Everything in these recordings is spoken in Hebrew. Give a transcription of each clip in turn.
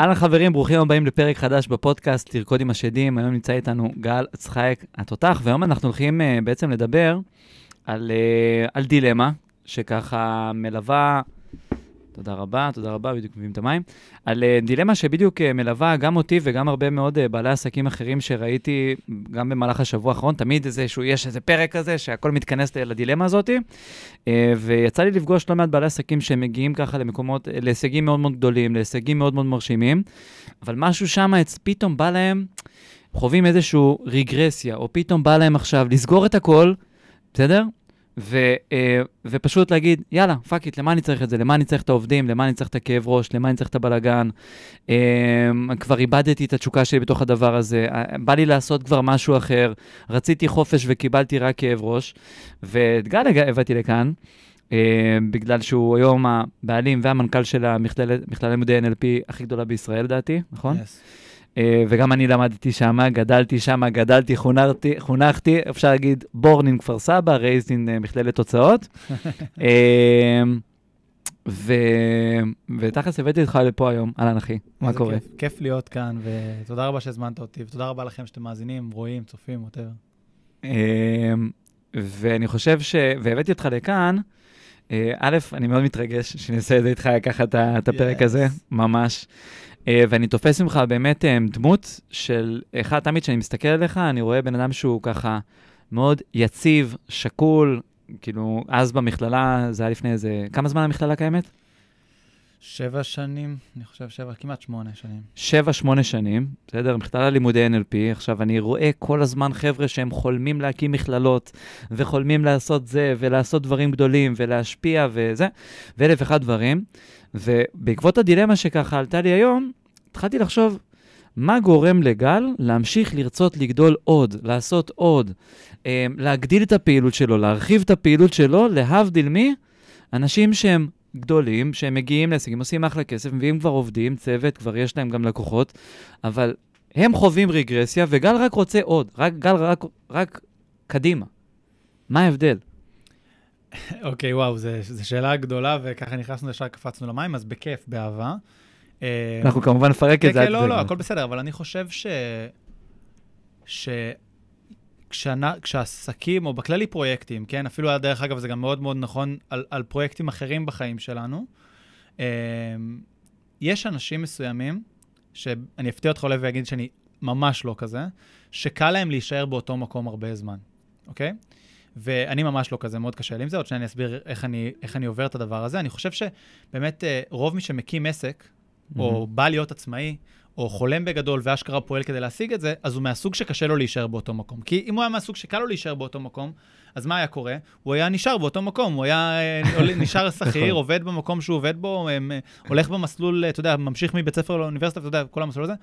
אהלן חברים, ברוכים הבאים לפרק חדש בפודקאסט לרקוד עם השדים. היום נמצא איתנו גל צחייק התותח, והיום אנחנו הולכים uh, בעצם לדבר על, uh, על דילמה שככה מלווה, תודה רבה, תודה רבה, בדיוק מביאים את המים, על uh, דילמה שבדיוק uh, מלווה גם אותי וגם הרבה מאוד uh, בעלי עסקים אחרים שראיתי גם במהלך השבוע האחרון, תמיד איזשהו, יש איזה פרק כזה שהכל מתכנס לדילמה הזאת, ויצא לי לפגוש לא מעט בעלי עסקים שמגיעים ככה למקומות, להישגים מאוד מאוד גדולים, להישגים מאוד מאוד מרשימים, אבל משהו שם פתאום בא להם, חווים איזושהי רגרסיה, או פתאום בא להם עכשיו לסגור את הכל, בסדר? ו, אה, ופשוט להגיד, יאללה, fuck it, למה אני צריך את זה? למה אני צריך את העובדים? למה אני צריך את הכאב ראש? למה אני צריך את הבלגן? אה, כבר איבדתי את התשוקה שלי בתוך הדבר הזה, אה, בא לי לעשות כבר משהו אחר, רציתי חופש וקיבלתי רק כאב ראש. ואת גל הבאתי לכאן, אה, בגלל שהוא היום הבעלים והמנכ"ל של המכללת לימודי NLP הכי גדולה בישראל, לדעתי, נכון? Yes. אה, וגם אני למדתי שם, גדלתי שם, גדלתי, חונכתי, חונכתי, אפשר להגיד בורנין כפר סבא, רייזין אה, מכללת תוצאות. אה, ו... ותכלס הבאתי אותך לפה היום, אהלן אחי, מה קורה? כיף, כיף להיות כאן, ותודה רבה שהזמנת אותי, ותודה רבה לכם שאתם מאזינים, רואים, צופים, יותר. ואני חושב ש... והבאתי אותך לכאן, א', אני מאוד מתרגש שאני אעשה את זה איתך ככה את הפרק yes. הזה, ממש. אה, ואני תופס ממך באמת אה, דמות של, אחד, תמיד כשאני מסתכל עליך, אני רואה בן אדם שהוא ככה מאוד יציב, שקול, כאילו, אז במכללה, זה היה לפני איזה, כמה זמן המכללה קיימת? שבע שנים, אני חושב שבע, כמעט שמונה שנים. שבע, שמונה שנים, בסדר? מכללה לימודי NLP. עכשיו, אני רואה כל הזמן חבר'ה שהם חולמים להקים מכללות, וחולמים לעשות זה, ולעשות דברים גדולים, ולהשפיע, וזה, ואלף ואחד דברים. ובעקבות הדילמה שככה עלתה לי היום, התחלתי לחשוב, מה גורם לגל להמשיך לרצות לגדול עוד, לעשות עוד, אה, להגדיל את הפעילות שלו, להרחיב את הפעילות שלו, להבדיל מי? אנשים שהם גדולים, שהם מגיעים להישגים, עושים אחלה כסף, מביאים כבר עובדים, צוות, כבר יש להם גם לקוחות, אבל הם חווים רגרסיה, וגל רק רוצה עוד, רק, גל רק, רק קדימה. מה ההבדל? אוקיי, okay, וואו, זו שאלה גדולה, וככה נכנסנו ישר, קפצנו למים, אז בכיף, באהבה. אה, אנחנו כמובן נפרק את זה. כן, כן, לא, לא, הכל בסדר, אבל אני חושב ש... ש... כשעסקים, או בכללי פרויקטים, כן, אפילו דרך אגב, זה גם מאוד מאוד נכון על, על פרויקטים אחרים בחיים שלנו, אמ, יש אנשים מסוימים, שאני אפתיע אותך עולה ואגיד שאני ממש לא כזה, שקל להם להישאר באותו מקום הרבה זמן, אוקיי? ואני ממש לא כזה, מאוד קשה לי עם זה, עוד שניה אני אסביר איך אני, איך אני עובר את הדבר הזה. אני חושב שבאמת אה, רוב מי שמקים עסק, mm-hmm. או בא להיות עצמאי, או חולם בגדול ואשכרה פועל כדי להשיג את זה, אז הוא מהסוג שקשה לו להישאר באותו מקום. כי אם הוא היה מהסוג שקל לו להישאר באותו מקום, אז מה היה קורה? הוא היה נשאר באותו מקום, הוא היה אה, נשאר שכיר, נכון. עובד במקום שהוא עובד בו, אה, הולך במסלול, אתה יודע, ממשיך מבית ספר לאוניברסיטה, אתה יודע, כל המסלול הזה.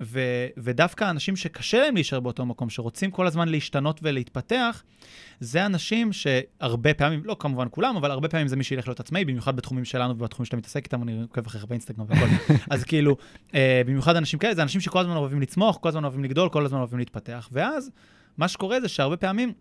ו- ודווקא אנשים שקשה להם להישאר באותו מקום, שרוצים כל הזמן להשתנות ולהתפתח, זה אנשים שהרבה פעמים, לא כמובן כולם, אבל הרבה פעמים זה מי שילך להיות עצמאי, במיוחד בתחומים שלנו ובתחומים שאתה מתעסק איתם, אני עוקב אחריך באינסטגרם והכל. אז כאילו, אה, במיוחד אנשים כאלה, זה אנשים שכל הזמן אוהבים לצמוח, כל הזמן אוהבים לגדול, כל הזמן אוהבים להתפתח. ואז, מה שקורה זה שהרבה פעמים,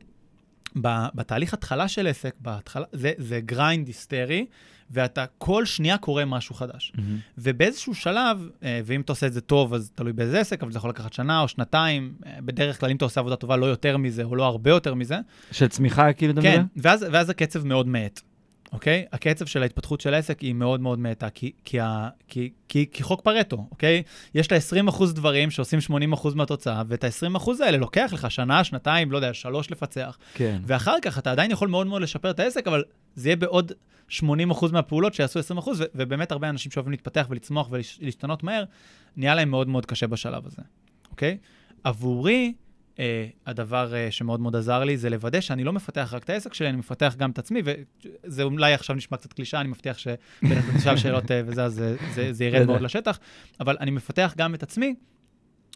בתהליך התחלה של עסק, בהתחלה, זה, זה grind היסטרי, ואתה כל שנייה קורא משהו חדש. Mm-hmm. ובאיזשהו שלב, אה, ואם אתה עושה את זה טוב, אז תלוי באיזה עסק, אבל זה יכול לקחת שנה או שנתיים, אה, בדרך כלל אם אתה עושה עבודה טובה, לא יותר מזה, או לא הרבה יותר מזה. של צמיחה, כאילו, אתה כן, ואז, ואז הקצב מאוד מאט. אוקיי? הקצב של ההתפתחות של העסק היא מאוד מאוד מאטה, כי, כי, כי, כי, כי חוק פרטו, אוקיי? יש לה 20% דברים שעושים 80% מהתוצאה, ואת ה-20% האלה לוקח לך שנה, שנתיים, לא יודע, שלוש לפצח. כן. ואחר כך אתה עדיין יכול מאוד מאוד לשפר את העסק, אבל זה יהיה בעוד 80% מהפעולות שיעשו 20%, ו- ובאמת הרבה אנשים שאוהבים להתפתח ולצמוח ולהשתנות מהר, נהיה להם מאוד מאוד קשה בשלב הזה, אוקיי? עבורי, הדבר uh, שמאוד מאוד עזר לי זה לוודא שאני לא מפתח רק את העסק שלי, אני מפתח גם את עצמי, וזה אולי עכשיו נשמע קצת קלישה, אני מבטיח שבטח תשאל שאלות uh, וזה, אז זה, זה, זה ירד מאוד לשטח, אבל אני מפתח גם את עצמי,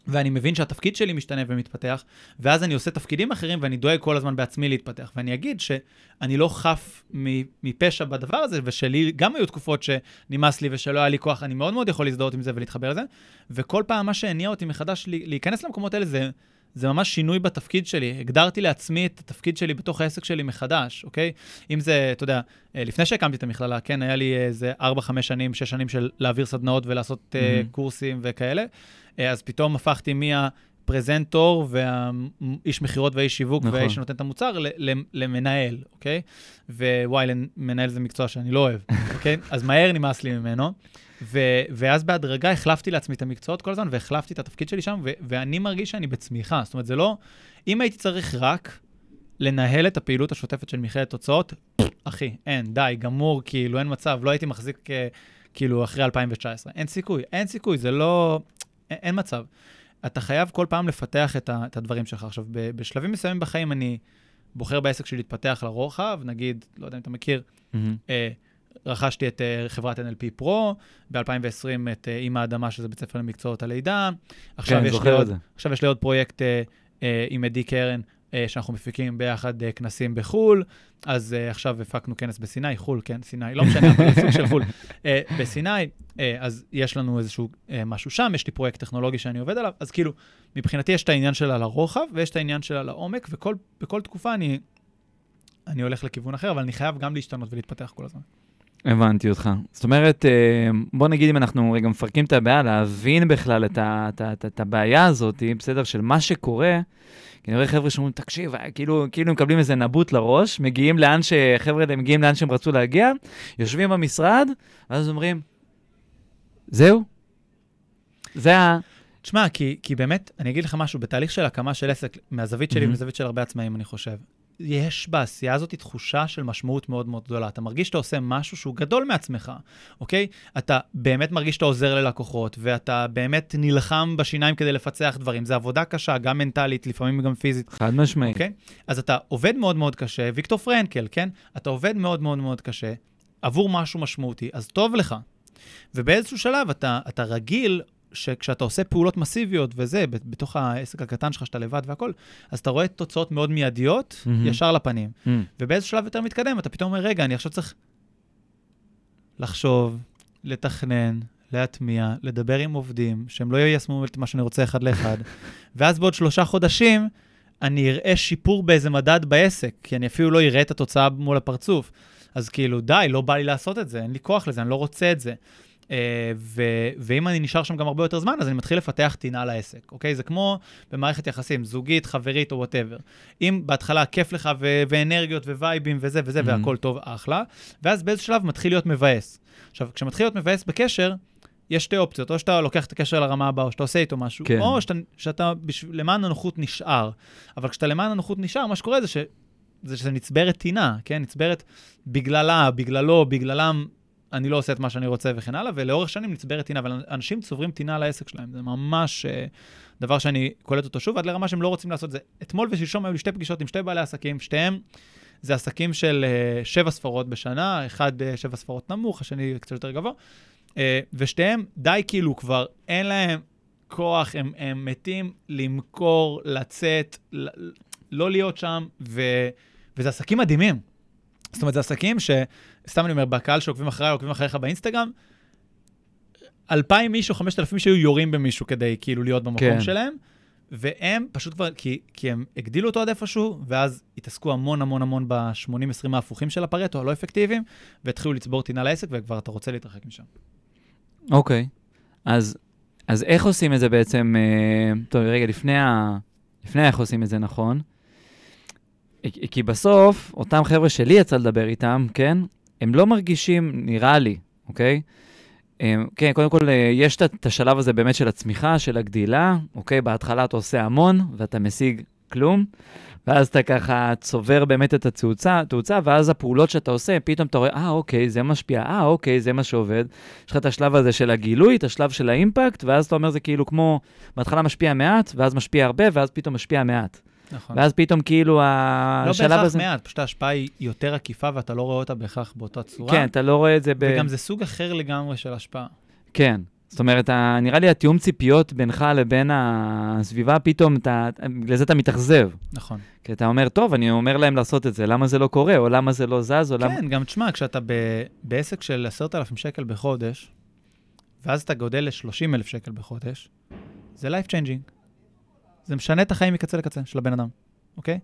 ואני מבין שהתפקיד שלי משתנה ומתפתח, ואז אני עושה תפקידים אחרים ואני דואג כל הזמן בעצמי להתפתח. ואני אגיד שאני לא חף מפשע בדבר הזה, ושלי גם היו תקופות שנמאס לי ושלא היה לי כוח, אני מאוד מאוד יכול להזדהות עם זה ולהתחבר לזה, וכל פעם מה שהניע אותי מחדש להיכנס למקומות האלה זה... זה ממש שינוי בתפקיד שלי. הגדרתי לעצמי את התפקיד שלי בתוך העסק שלי מחדש, אוקיי? אם זה, אתה יודע, אה, לפני שהקמתי את המכללה, כן, היה לי איזה 4-5 שנים, 6 שנים של להעביר סדנאות ולעשות mm-hmm. קורסים וכאלה, uh, אז פתאום הפכתי מה... פרזנטור והאיש מכירות והאיש שיווק נכון. והאיש שנותן את המוצר למנהל, אוקיי? ווואי, מנהל זה מקצוע שאני לא אוהב, אוקיי? אז מהר נמאס לי ממנו. ו- ואז בהדרגה החלפתי לעצמי את המקצועות כל הזמן, והחלפתי את התפקיד שלי שם, ו- ואני מרגיש שאני בצמיחה. זאת אומרת, זה לא... אם הייתי צריך רק לנהל את הפעילות השוטפת של מכללת תוצאות, אחי, אין, די, גמור, כאילו, אין מצב, לא הייתי מחזיק אה, כאילו אחרי 2019. אין סיכוי, אין סיכוי, זה לא... אין, אין מצב. אתה חייב כל פעם לפתח את, ה- את הדברים שלך. עכשיו, ב- בשלבים מסוימים בחיים אני בוחר בעסק שלי להתפתח לרוחב, נגיד, לא יודע אם אתה מכיר, mm-hmm. אה, רכשתי את uh, חברת NLP Pro, ב-2020 את uh, עם האדמה, שזה בית ספר למקצועות הלידה. עכשיו, כן, יש, לי עוד, עכשיו יש לי עוד פרויקט uh, עם עדי קרן, שאנחנו מפיקים ביחד כנסים בחו"ל, אז עכשיו הפקנו כנס בסיני, חו"ל, כן, סיני, לא משנה, אבל סוג של חו"ל. בסיני, אז יש לנו איזשהו משהו שם, יש לי פרויקט טכנולוגי שאני עובד עליו, אז כאילו, מבחינתי יש את העניין שלה לרוחב ויש את העניין שלה לעומק, ובכל תקופה אני, אני הולך לכיוון אחר, אבל אני חייב גם להשתנות ולהתפתח כל הזמן. הבנתי אותך. זאת אומרת, אה, בוא נגיד אם אנחנו רגע מפרקים את הבעיה, להבין בכלל את, ה, את, את, את הבעיה הזאת, בסדר, של מה שקורה, כי אני רואה חבר'ה שאומרים, תקשיב, אה, כאילו, כאילו מקבלים איזה נבוט לראש, מגיעים לאן ש... חבר'ה מגיעים לאן שהם רצו להגיע, יושבים במשרד, ואז אומרים, זהו? זה ה... תשמע, כי, כי באמת, אני אגיד לך משהו, בתהליך של הקמה של עסק, מהזווית שלי mm-hmm. ומהזווית של הרבה עצמאים, אני חושב, יש בעשייה הזאת תחושה של משמעות מאוד מאוד גדולה. אתה מרגיש שאתה עושה משהו שהוא גדול מעצמך, אוקיי? אתה באמת מרגיש שאתה עוזר ללקוחות, ואתה באמת נלחם בשיניים כדי לפצח דברים. זו עבודה קשה, גם מנטלית, לפעמים גם פיזית. חד משמעית. אוקיי? אז אתה עובד מאוד מאוד קשה, ויקטור פרנקל, כן? אתה עובד מאוד מאוד מאוד קשה עבור משהו משמעותי, אז טוב לך. ובאיזשהו שלב אתה, אתה רגיל שכשאתה עושה פעולות מסיביות וזה, בתוך העסק הקטן שלך, שאתה לבד והכול, אז אתה רואה תוצאות מאוד מיידיות, mm-hmm. ישר לפנים. Mm-hmm. ובאיזה שלב יותר מתקדם, אתה פתאום אומר, רגע, אני עכשיו צריך לחשוב, לתכנן, להטמיע, לדבר עם עובדים, שהם לא יישמו את מה שאני רוצה אחד לאחד, ואז בעוד שלושה חודשים, אני אראה שיפור באיזה מדד בעסק, כי אני אפילו לא אראה את התוצאה מול הפרצוף. אז כאילו, די, לא בא לי לעשות את זה, אין לי כוח לזה, אני לא רוצה את זה. אה, ו- ואם אני נשאר שם גם הרבה יותר זמן, אז אני מתחיל לפתח טינה לעסק, אוקיי? זה כמו במערכת יחסים, זוגית, חברית או whatever. אם בהתחלה כיף לך ו- ואנרגיות vibe־ים וזה וזה, mm-hmm. והכל טוב, אחלה, ואז באיזשהו שלב מתחיל להיות מבאס. עכשיו, כשמתחיל להיות מבאס בקשר, יש שתי אופציות, או שאתה לוקח את הקשר לרמה הבאה, או שאתה עושה איתו משהו, כן. או שאתה, שאתה בש... למען הנוחות נשאר. אבל כשאתה למען הנוחות נשאר, מה שקורה זה ש... זה שזה נצברת טינה, כן? נצברת בגללה, בגללו, בגללם אני לא עושה את מה שאני רוצה וכן הלאה, ולאורך שנים נצברת טינה, אבל אנשים צוברים טינה על העסק שלהם. זה ממש uh, דבר שאני קולט אותו שוב, עד לרמה שהם לא רוצים לעשות את זה. אתמול ושלשום היו לי שתי פגישות עם שתי בעלי עסקים, שתיהם זה עסקים של uh, שבע ספרות בשנה, אחד uh, שבע ספרות נמוך, השני קצת יותר גבוה, uh, ושתיהם די כאילו כבר אין להם כוח, הם, הם מתים למכור, לצאת, לא להיות שם, ו, וזה עסקים מדהימים. זאת אומרת, זה עסקים ש... סתם אני אומר, בקהל שעוקבים אחריי, עוקבים אחריך באינסטגרם, אלפיים איש או חמשת אלפים שהיו יורים במישהו כדי כאילו להיות במקום כן. שלהם, והם פשוט כבר, כי, כי הם הגדילו אותו עד איפשהו, ואז התעסקו המון המון המון ב-80-20 ההפוכים של הפרטו, הלא אפקטיביים, והתחילו לצבור טינה לעסק, וכבר אתה רוצה להתרחק משם. אוקיי, okay. אז, אז איך עושים את זה בעצם, אה, טוב, רגע, לפני, ה, לפני איך עושים את זה נכון, כי בסוף, אותם חבר'ה שלי יצא לדבר איתם, כן? הם לא מרגישים, נראה לי, אוקיי? הם, כן, קודם כל, אה, יש את השלב הזה באמת של הצמיחה, של הגדילה, אוקיי? בהתחלה אתה עושה המון ואתה משיג כלום, ואז אתה ככה צובר באמת את התאוצה, תאוצה, ואז הפעולות שאתה עושה, פתאום אתה רואה, אה, אוקיי, זה משפיע, אה, אוקיי, זה מה שעובד. יש לך את השלב הזה של הגילוי, את השלב של האימפקט, ואז אתה אומר, זה כאילו כמו, בהתחלה משפיע מעט, ואז משפיע הרבה, ואז פתאום משפיע מעט. נכון. ואז פתאום כאילו השלב הזה... לא בהכרח מעט, פשוט ההשפעה היא יותר עקיפה ואתה לא רואה אותה בהכרח באותה צורה. כן, אתה לא רואה את זה ב... וגם זה סוג אחר לגמרי של השפעה. כן. זאת אומרת, נראה לי התיאום ציפיות בינך לבין הסביבה, פתאום, אתה, לזה אתה מתאכזב. נכון. כי אתה אומר, טוב, אני אומר להם לעשות את זה, למה זה לא קורה, או למה זה לא זז, או כן, למה... כן, גם תשמע, כשאתה ב, בעסק של 10,000 שקל בחודש, ואז אתה גודל ל-30,000 שקל בחודש, זה life changing. זה משנה את החיים מקצה לקצה של הבן אדם, אוקיי?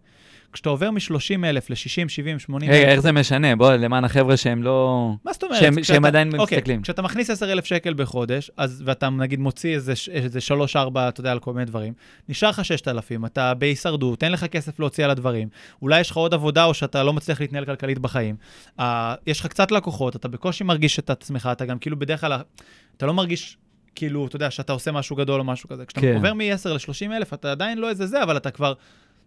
כשאתה עובר מ-30 אלף ל-60, 70, 80 רגע, איך זה משנה? בוא, למען החבר'ה שהם לא... מה זאת אומרת? שהם- כשאתה- שהם עדיין אוקיי, מסתכלים. כשאתה מכניס 10,000 שקל בחודש, אז, ואתה נגיד מוציא איזה, איזה 3-4, אתה יודע, על כל מיני דברים, נשאר לך 6,000, אתה בהישרדות, אין לך כסף להוציא על הדברים, אולי יש לך עוד עבודה או שאתה לא מצליח להתנהל כלכלית בחיים. Uh, יש לך קצת לקוחות, אתה בקושי מרגיש את עצמך, אתה גם כאילו בדרך כלל, אתה לא מרגיש... כאילו, אתה יודע, שאתה עושה משהו גדול או משהו כזה. כשאתה כן. עובר מ-10 ל-30 אלף, אתה עדיין לא איזה זה, אבל אתה כבר,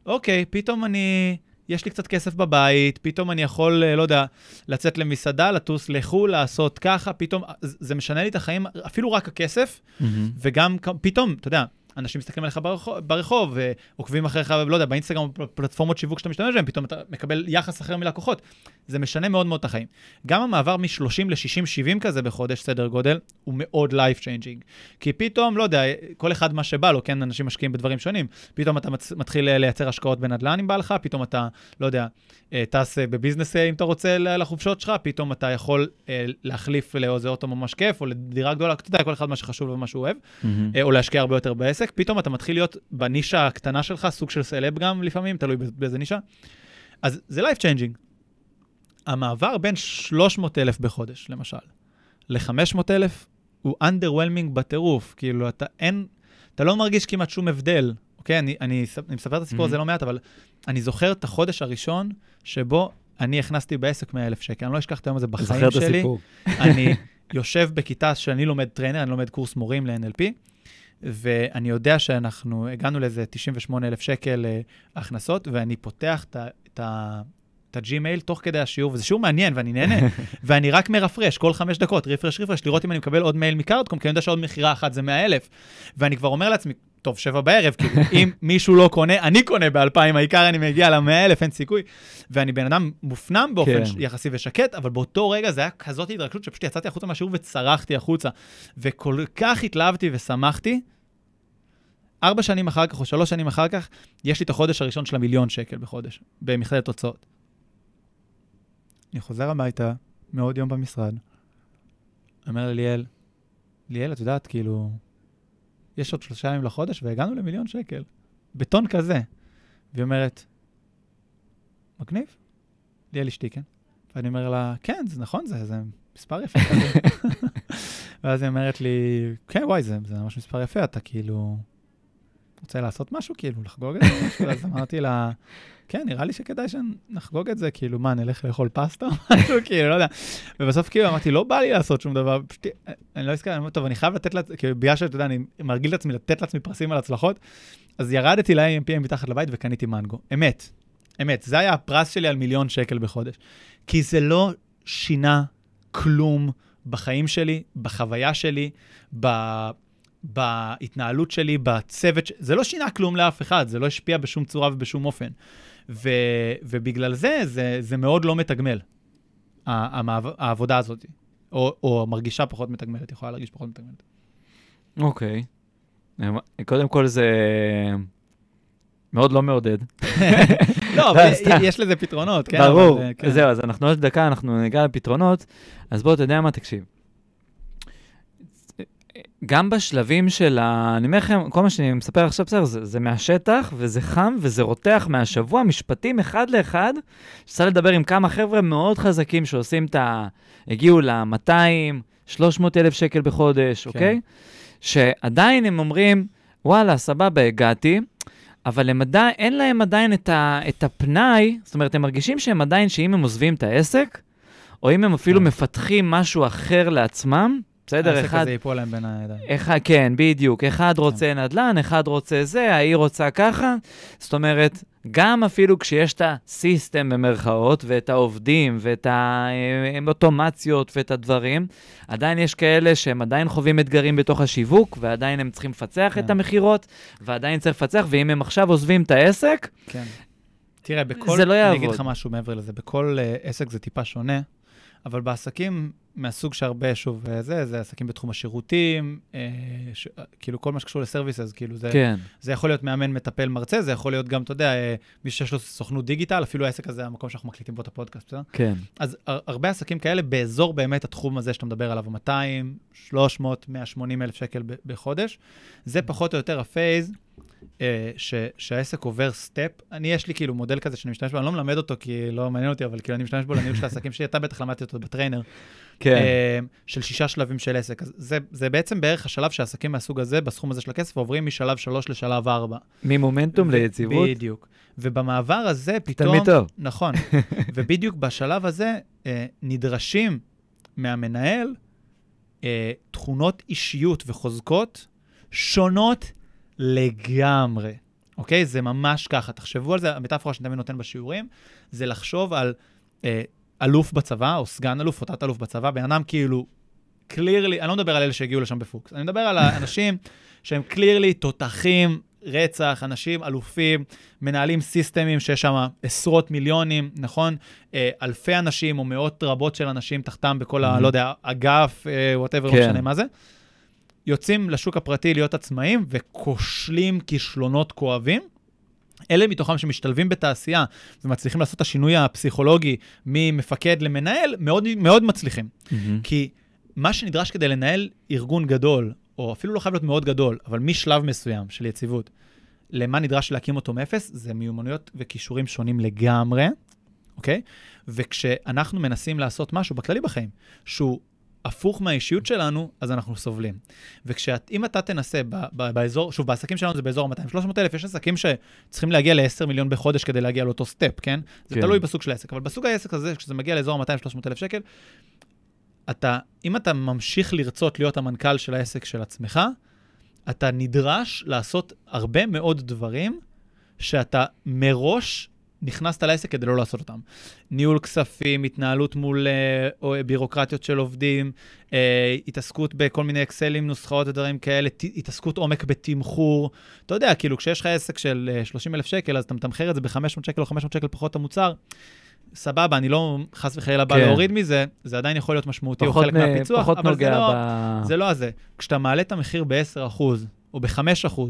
אוקיי, פתאום אני, יש לי קצת כסף בבית, פתאום אני יכול, אה, לא יודע, לצאת למסעדה, לטוס לחו"ל, לעשות ככה, פתאום, זה זה משנה לי את החיים, אפילו רק הכסף, מהמם. וגם פתאום, אתה יודע, אנשים מסתכלים עליך ברחוב, ברחוב ועוקבים אחריך, לא יודע, באינסטגרם, פלטפורמות שיווק שאתה משתמש בהן, פתאום אתה מקבל יחס אחר מלקוחות. זה משנה מאוד מאוד את החיים. גם המעבר מ-30 ל-60-70 כזה בחודש, סדר גודל, הוא מאוד life changing. כי פתאום, לא יודע, כל אחד מה שבא לו, כן, אנשים משקיעים בדברים שונים. פתאום אתה מצ- מתחיל אה, לייצר השקעות בנדל"ן אם בא לך, פתאום אתה, לא יודע, אה, טס אה, בביזנס אה, אם אתה רוצה לחופשות שלך, פתאום אתה יכול אה, להחליף לאיזה אוטו ממש כיף, או לדירה גדולה, אתה יודע, כל אחד מה שחשוב ומה שהוא אוהב. אה, או להשקיע הרבה יותר בעסק, פתאום אתה מתחיל להיות בנישה הקטנה שלך, סוג של סלב גם לפעמים, תלוי באיזה- נישה. אז זה life changing. המעבר בין 300 אלף בחודש, למשל, ל-500 אלף, הוא underwhelming בטירוף. כאילו, אתה אין, אתה לא מרגיש כמעט שום הבדל. אוקיי, אני, אני, אני מספר את הסיפור הזה Mhm. לא מעט, אבל אני זוכר את החודש הראשון שבו אני הכנסתי בעסק 100 אלף שקל. אני לא אשכח את היום הזה בחיים זוכר את שלי. הסיפור. אני יושב בכיתה שאני לומד trainer, אני לומד קורס מורים ל-NLP, ואני יודע שאנחנו הגענו לאיזה 98 אלף שקל אה, הכנסות, ואני פותח את ה- את הג'ימייל תוך כדי השיעור, וזה שיעור מעניין ואני נהנה, ואני רק מרפרש כל חמש דקות, refresh refresh, לראות אם אני מקבל עוד מייל מקארדקום, כי אני יודע שעוד מכירה אחת זה 100 אלף. ואני כבר אומר לעצמי, טוב, שבע בערב, כאילו, אם מישהו לא קונה, אני קונה באלפיים, העיקר אני מגיע למאה אלף, אין סיכוי. ואני בן אדם מופנם באופן כן. יחסי ושקט, אבל באותו רגע זה היה כזאת התרגשות שפשוט יצאתי החוצה מהשיעור וצרחתי החוצה. וכל כך התלהבתי ושמחתי. ארבע שנים אחר כך, או שלוש שנים אחר כך, יש לי את החודש הראשון של המיליון שקל בחודש, במכללת הוצאות. אני חוזר הביתה, מעוד יום במשרד, אומר לליאל, ליאל, את יודעת, כאילו, יש עוד שלושה ימים לחודש והגענו למיליון שקל, בטון כזה. והיא אומרת, מגניב? ליאל אשתי, כן? ואני אומר לה, כן, זה נכון, זה, זה מספר יפה כזה. ואז היא אומרת לי, כן, וואי, זה, זה ממש מספר יפה, אתה כאילו רוצה לעשות משהו, כאילו, לחגוג את זה? משהו?" אז אמרתי לה, כן, נראה לי שכדאי שנחגוג את זה, כאילו, מה, נלך לאכול פסטה או משהו, כאילו, לא יודע. ובסוף כאילו אמרתי, לא בא לי לעשות שום דבר, פשוט, אני לא הזכרתי, אני אומר, טוב, אני חייב לתת, לעצ- כאילו, בגלל שאתה יודע, אני מרגיל את עצמי לתת לעצמי פרסים על הצלחות, אז ירדתי ל-AMPM מתחת לבית וקניתי מנגו. אמת, אמת, זה היה הפרס שלי על מיליון שקל בחודש. כי זה לא שינה כלום בחיים שלי, בחוויה שלי, ב... בהתנהלות שלי, בצוות, זה לא שינה כלום לאף אחד, זה לא השפיע בשום צורה ובשום אופן. ו... ובגלל זה, זה, זה מאוד לא מתגמל, המעב... העבודה הזאת. או, או מרגישה פחות מתגמלת, יכולה להרגיש פחות מתגמלת. אוקיי. קודם כל זה מאוד לא מעודד. לא, אבל סתם. יש לזה פתרונות, כן? ברור. אבל, כן. זהו, אז אנחנו עוד דקה, אנחנו ניגע לפתרונות. אז בוא, אתה יודע מה, תקשיב. גם בשלבים של ה... אני אומר לכם, כל מה שאני מספר עכשיו, בסדר, זה, זה מהשטח, וזה חם, וזה רותח מהשבוע, משפטים אחד לאחד. שצריך לדבר עם כמה חבר'ה מאוד חזקים שעושים את ה... הגיעו ל-200, 300 אלף שקל בחודש, כן. אוקיי? שעדיין הם אומרים, וואלה, סבבה, הגעתי, אבל הם עדיין, אין להם עדיין את, ה, את הפנאי, זאת אומרת, הם מרגישים שהם עדיין, שאם הם עוזבים את העסק, או אם הם אפילו כן. מפתחים משהו אחר לעצמם, בסדר, העסק אחד, הזה ייפול להם בין הידיים. אחד, כן, בדיוק. אחד רוצה נדל"ן, אחד רוצה זה, ההיא רוצה ככה. זאת אומרת, גם אפילו כשיש את הסיסטם במרכאות, ואת העובדים, ואת האוטומציות, ואת הדברים, עדיין יש כאלה שהם עדיין חווים אתגרים בתוך השיווק, ועדיין הם צריכים לפצח כן. את המכירות, ועדיין צריך לפצח, ואם הם עכשיו עוזבים את העסק, כן. תראה, בכל... זה לא אני אגיד יעבוד. לך משהו מעבר לזה. בכל uh, עסק זה טיפה שונה, אבל בעסקים מהסוג שהרבה, שוב, אה, זה, זה עסקים בתחום השירותים, uh, ש... כאילו כל מה שקשור לסרוויסס, כאילו זה, כן, זה יכול להיות מאמן, מטפל, מרצה, זה יכול להיות גם, אתה יודע, uh, מי שיש לו סוכנות דיגיטל, אפילו העסק הזה, המקום שאנחנו מקליטים בו את הפודקאסט, בסדר? כן. אז הר- הרבה עסקים כאלה באזור באמת התחום הזה שאתה מדבר עליו, 200, 300, 180 אלף שקל ב- בחודש, זה פחות או יותר ה phase אה, ש, שהעסק עובר step, אני, יש לי כאילו מודל כזה שאני משתמש בו, אני לא מלמד אותו כי לא מעניין אותי, אבל כאילו אני משתמש בו לניהול של העסקים שלי, אתה בטח למדת אותו ב trainer, כן. אה, של שישה שלבים של עסק. אז זה, זה בעצם בערך השלב שעסקים מהסוג הזה, בסכום הזה של הכסף, עוברים משלב שלוש לשלב ארבע. ממומנטום ליציבות. בדיוק. ובמעבר הזה פתאום... תלמיד טוב. נכון. ובדיוק בשלב הזה אה, נדרשים מהמנהל אה, תכונות אישיות וחוזקות שונות לגמרי. אוקיי? זה ממש ככה. תחשבו על זה, המטאפורה שאני תמיד נותן בשיעורים, זה לחשוב על אה, אלוף בצבא, או סגן אלוף, או תת-אלוף בצבא, בן אדם כאילו, קלירלי, אני לא מדבר על אלה שהגיעו לשם בפוקס, אני מדבר על האנשים שהם clearly תותחים, רצח, אנשים אלופים, מנהלים system־ים שיש שם עשרות מיליונים, נכון? אה, אלפי אנשים או מאות רבות של אנשים תחתם בכל ה... לא יודע, אגף, whatever, לא כן. משנה מה זה. יוצאים לשוק הפרטי להיות עצמאים וכושלים כישלונות כואבים. אלה מתוכם שמשתלבים בתעשייה ומצליחים לעשות את השינוי הפסיכולוגי ממפקד למנהל, מאוד, מאוד מצליחים. מהמם. כי מה שנדרש כדי לנהל ארגון גדול, או אפילו לא חייב להיות מאוד גדול, אבל משלב מסוים של יציבות, למה נדרש להקים אותו מאפס, זה מיומנויות וכישורים שונים לגמרי, אוקיי? וכשאנחנו מנסים לעשות משהו בכללי בחיים, שהוא הפוך מהאישיות שלנו, אז אנחנו סובלים. ואם אתה תנסה ב, ב, באזור, שוב, בעסקים שלנו זה באזור 200-300 אלף, יש עסקים שצריכים להגיע ל-10 מיליון בחודש כדי להגיע לאותו סטפ, כן? זה כן. תלוי בסוג של העסק, אבל בסוג העסק הזה, כשזה מגיע לאזור 200-300 אלף שקל, אתה, אם אתה ממשיך לרצות להיות המנכ"ל של העסק של עצמך, אתה נדרש לעשות הרבה מאוד דברים שאתה מראש נכנסת לעסק כדי לא לעשות אותם. ניהול כספים, התנהלות מול אה, בירוקרטיות של עובדים, אה, התעסקות בכל מיני אקסלים, נוסחאות ודברים כאלה, ת, התעסקות עומק בתמחור. אתה יודע, כאילו, כשיש לך עסק של אה, 30 אלף שקל, אז אתה מתמחר את זה ב-500 שקל או 500 שקל פחות המוצר. סבבה, אני לא חס וחלילה בא כן. להוריד מזה, זה עדיין יכול להיות משמעותי או חלק מ- מהפיצוח, אבל זה לא, ב... זה לא הזה. כשאתה מעלה את המחיר ב-10% או ב-5%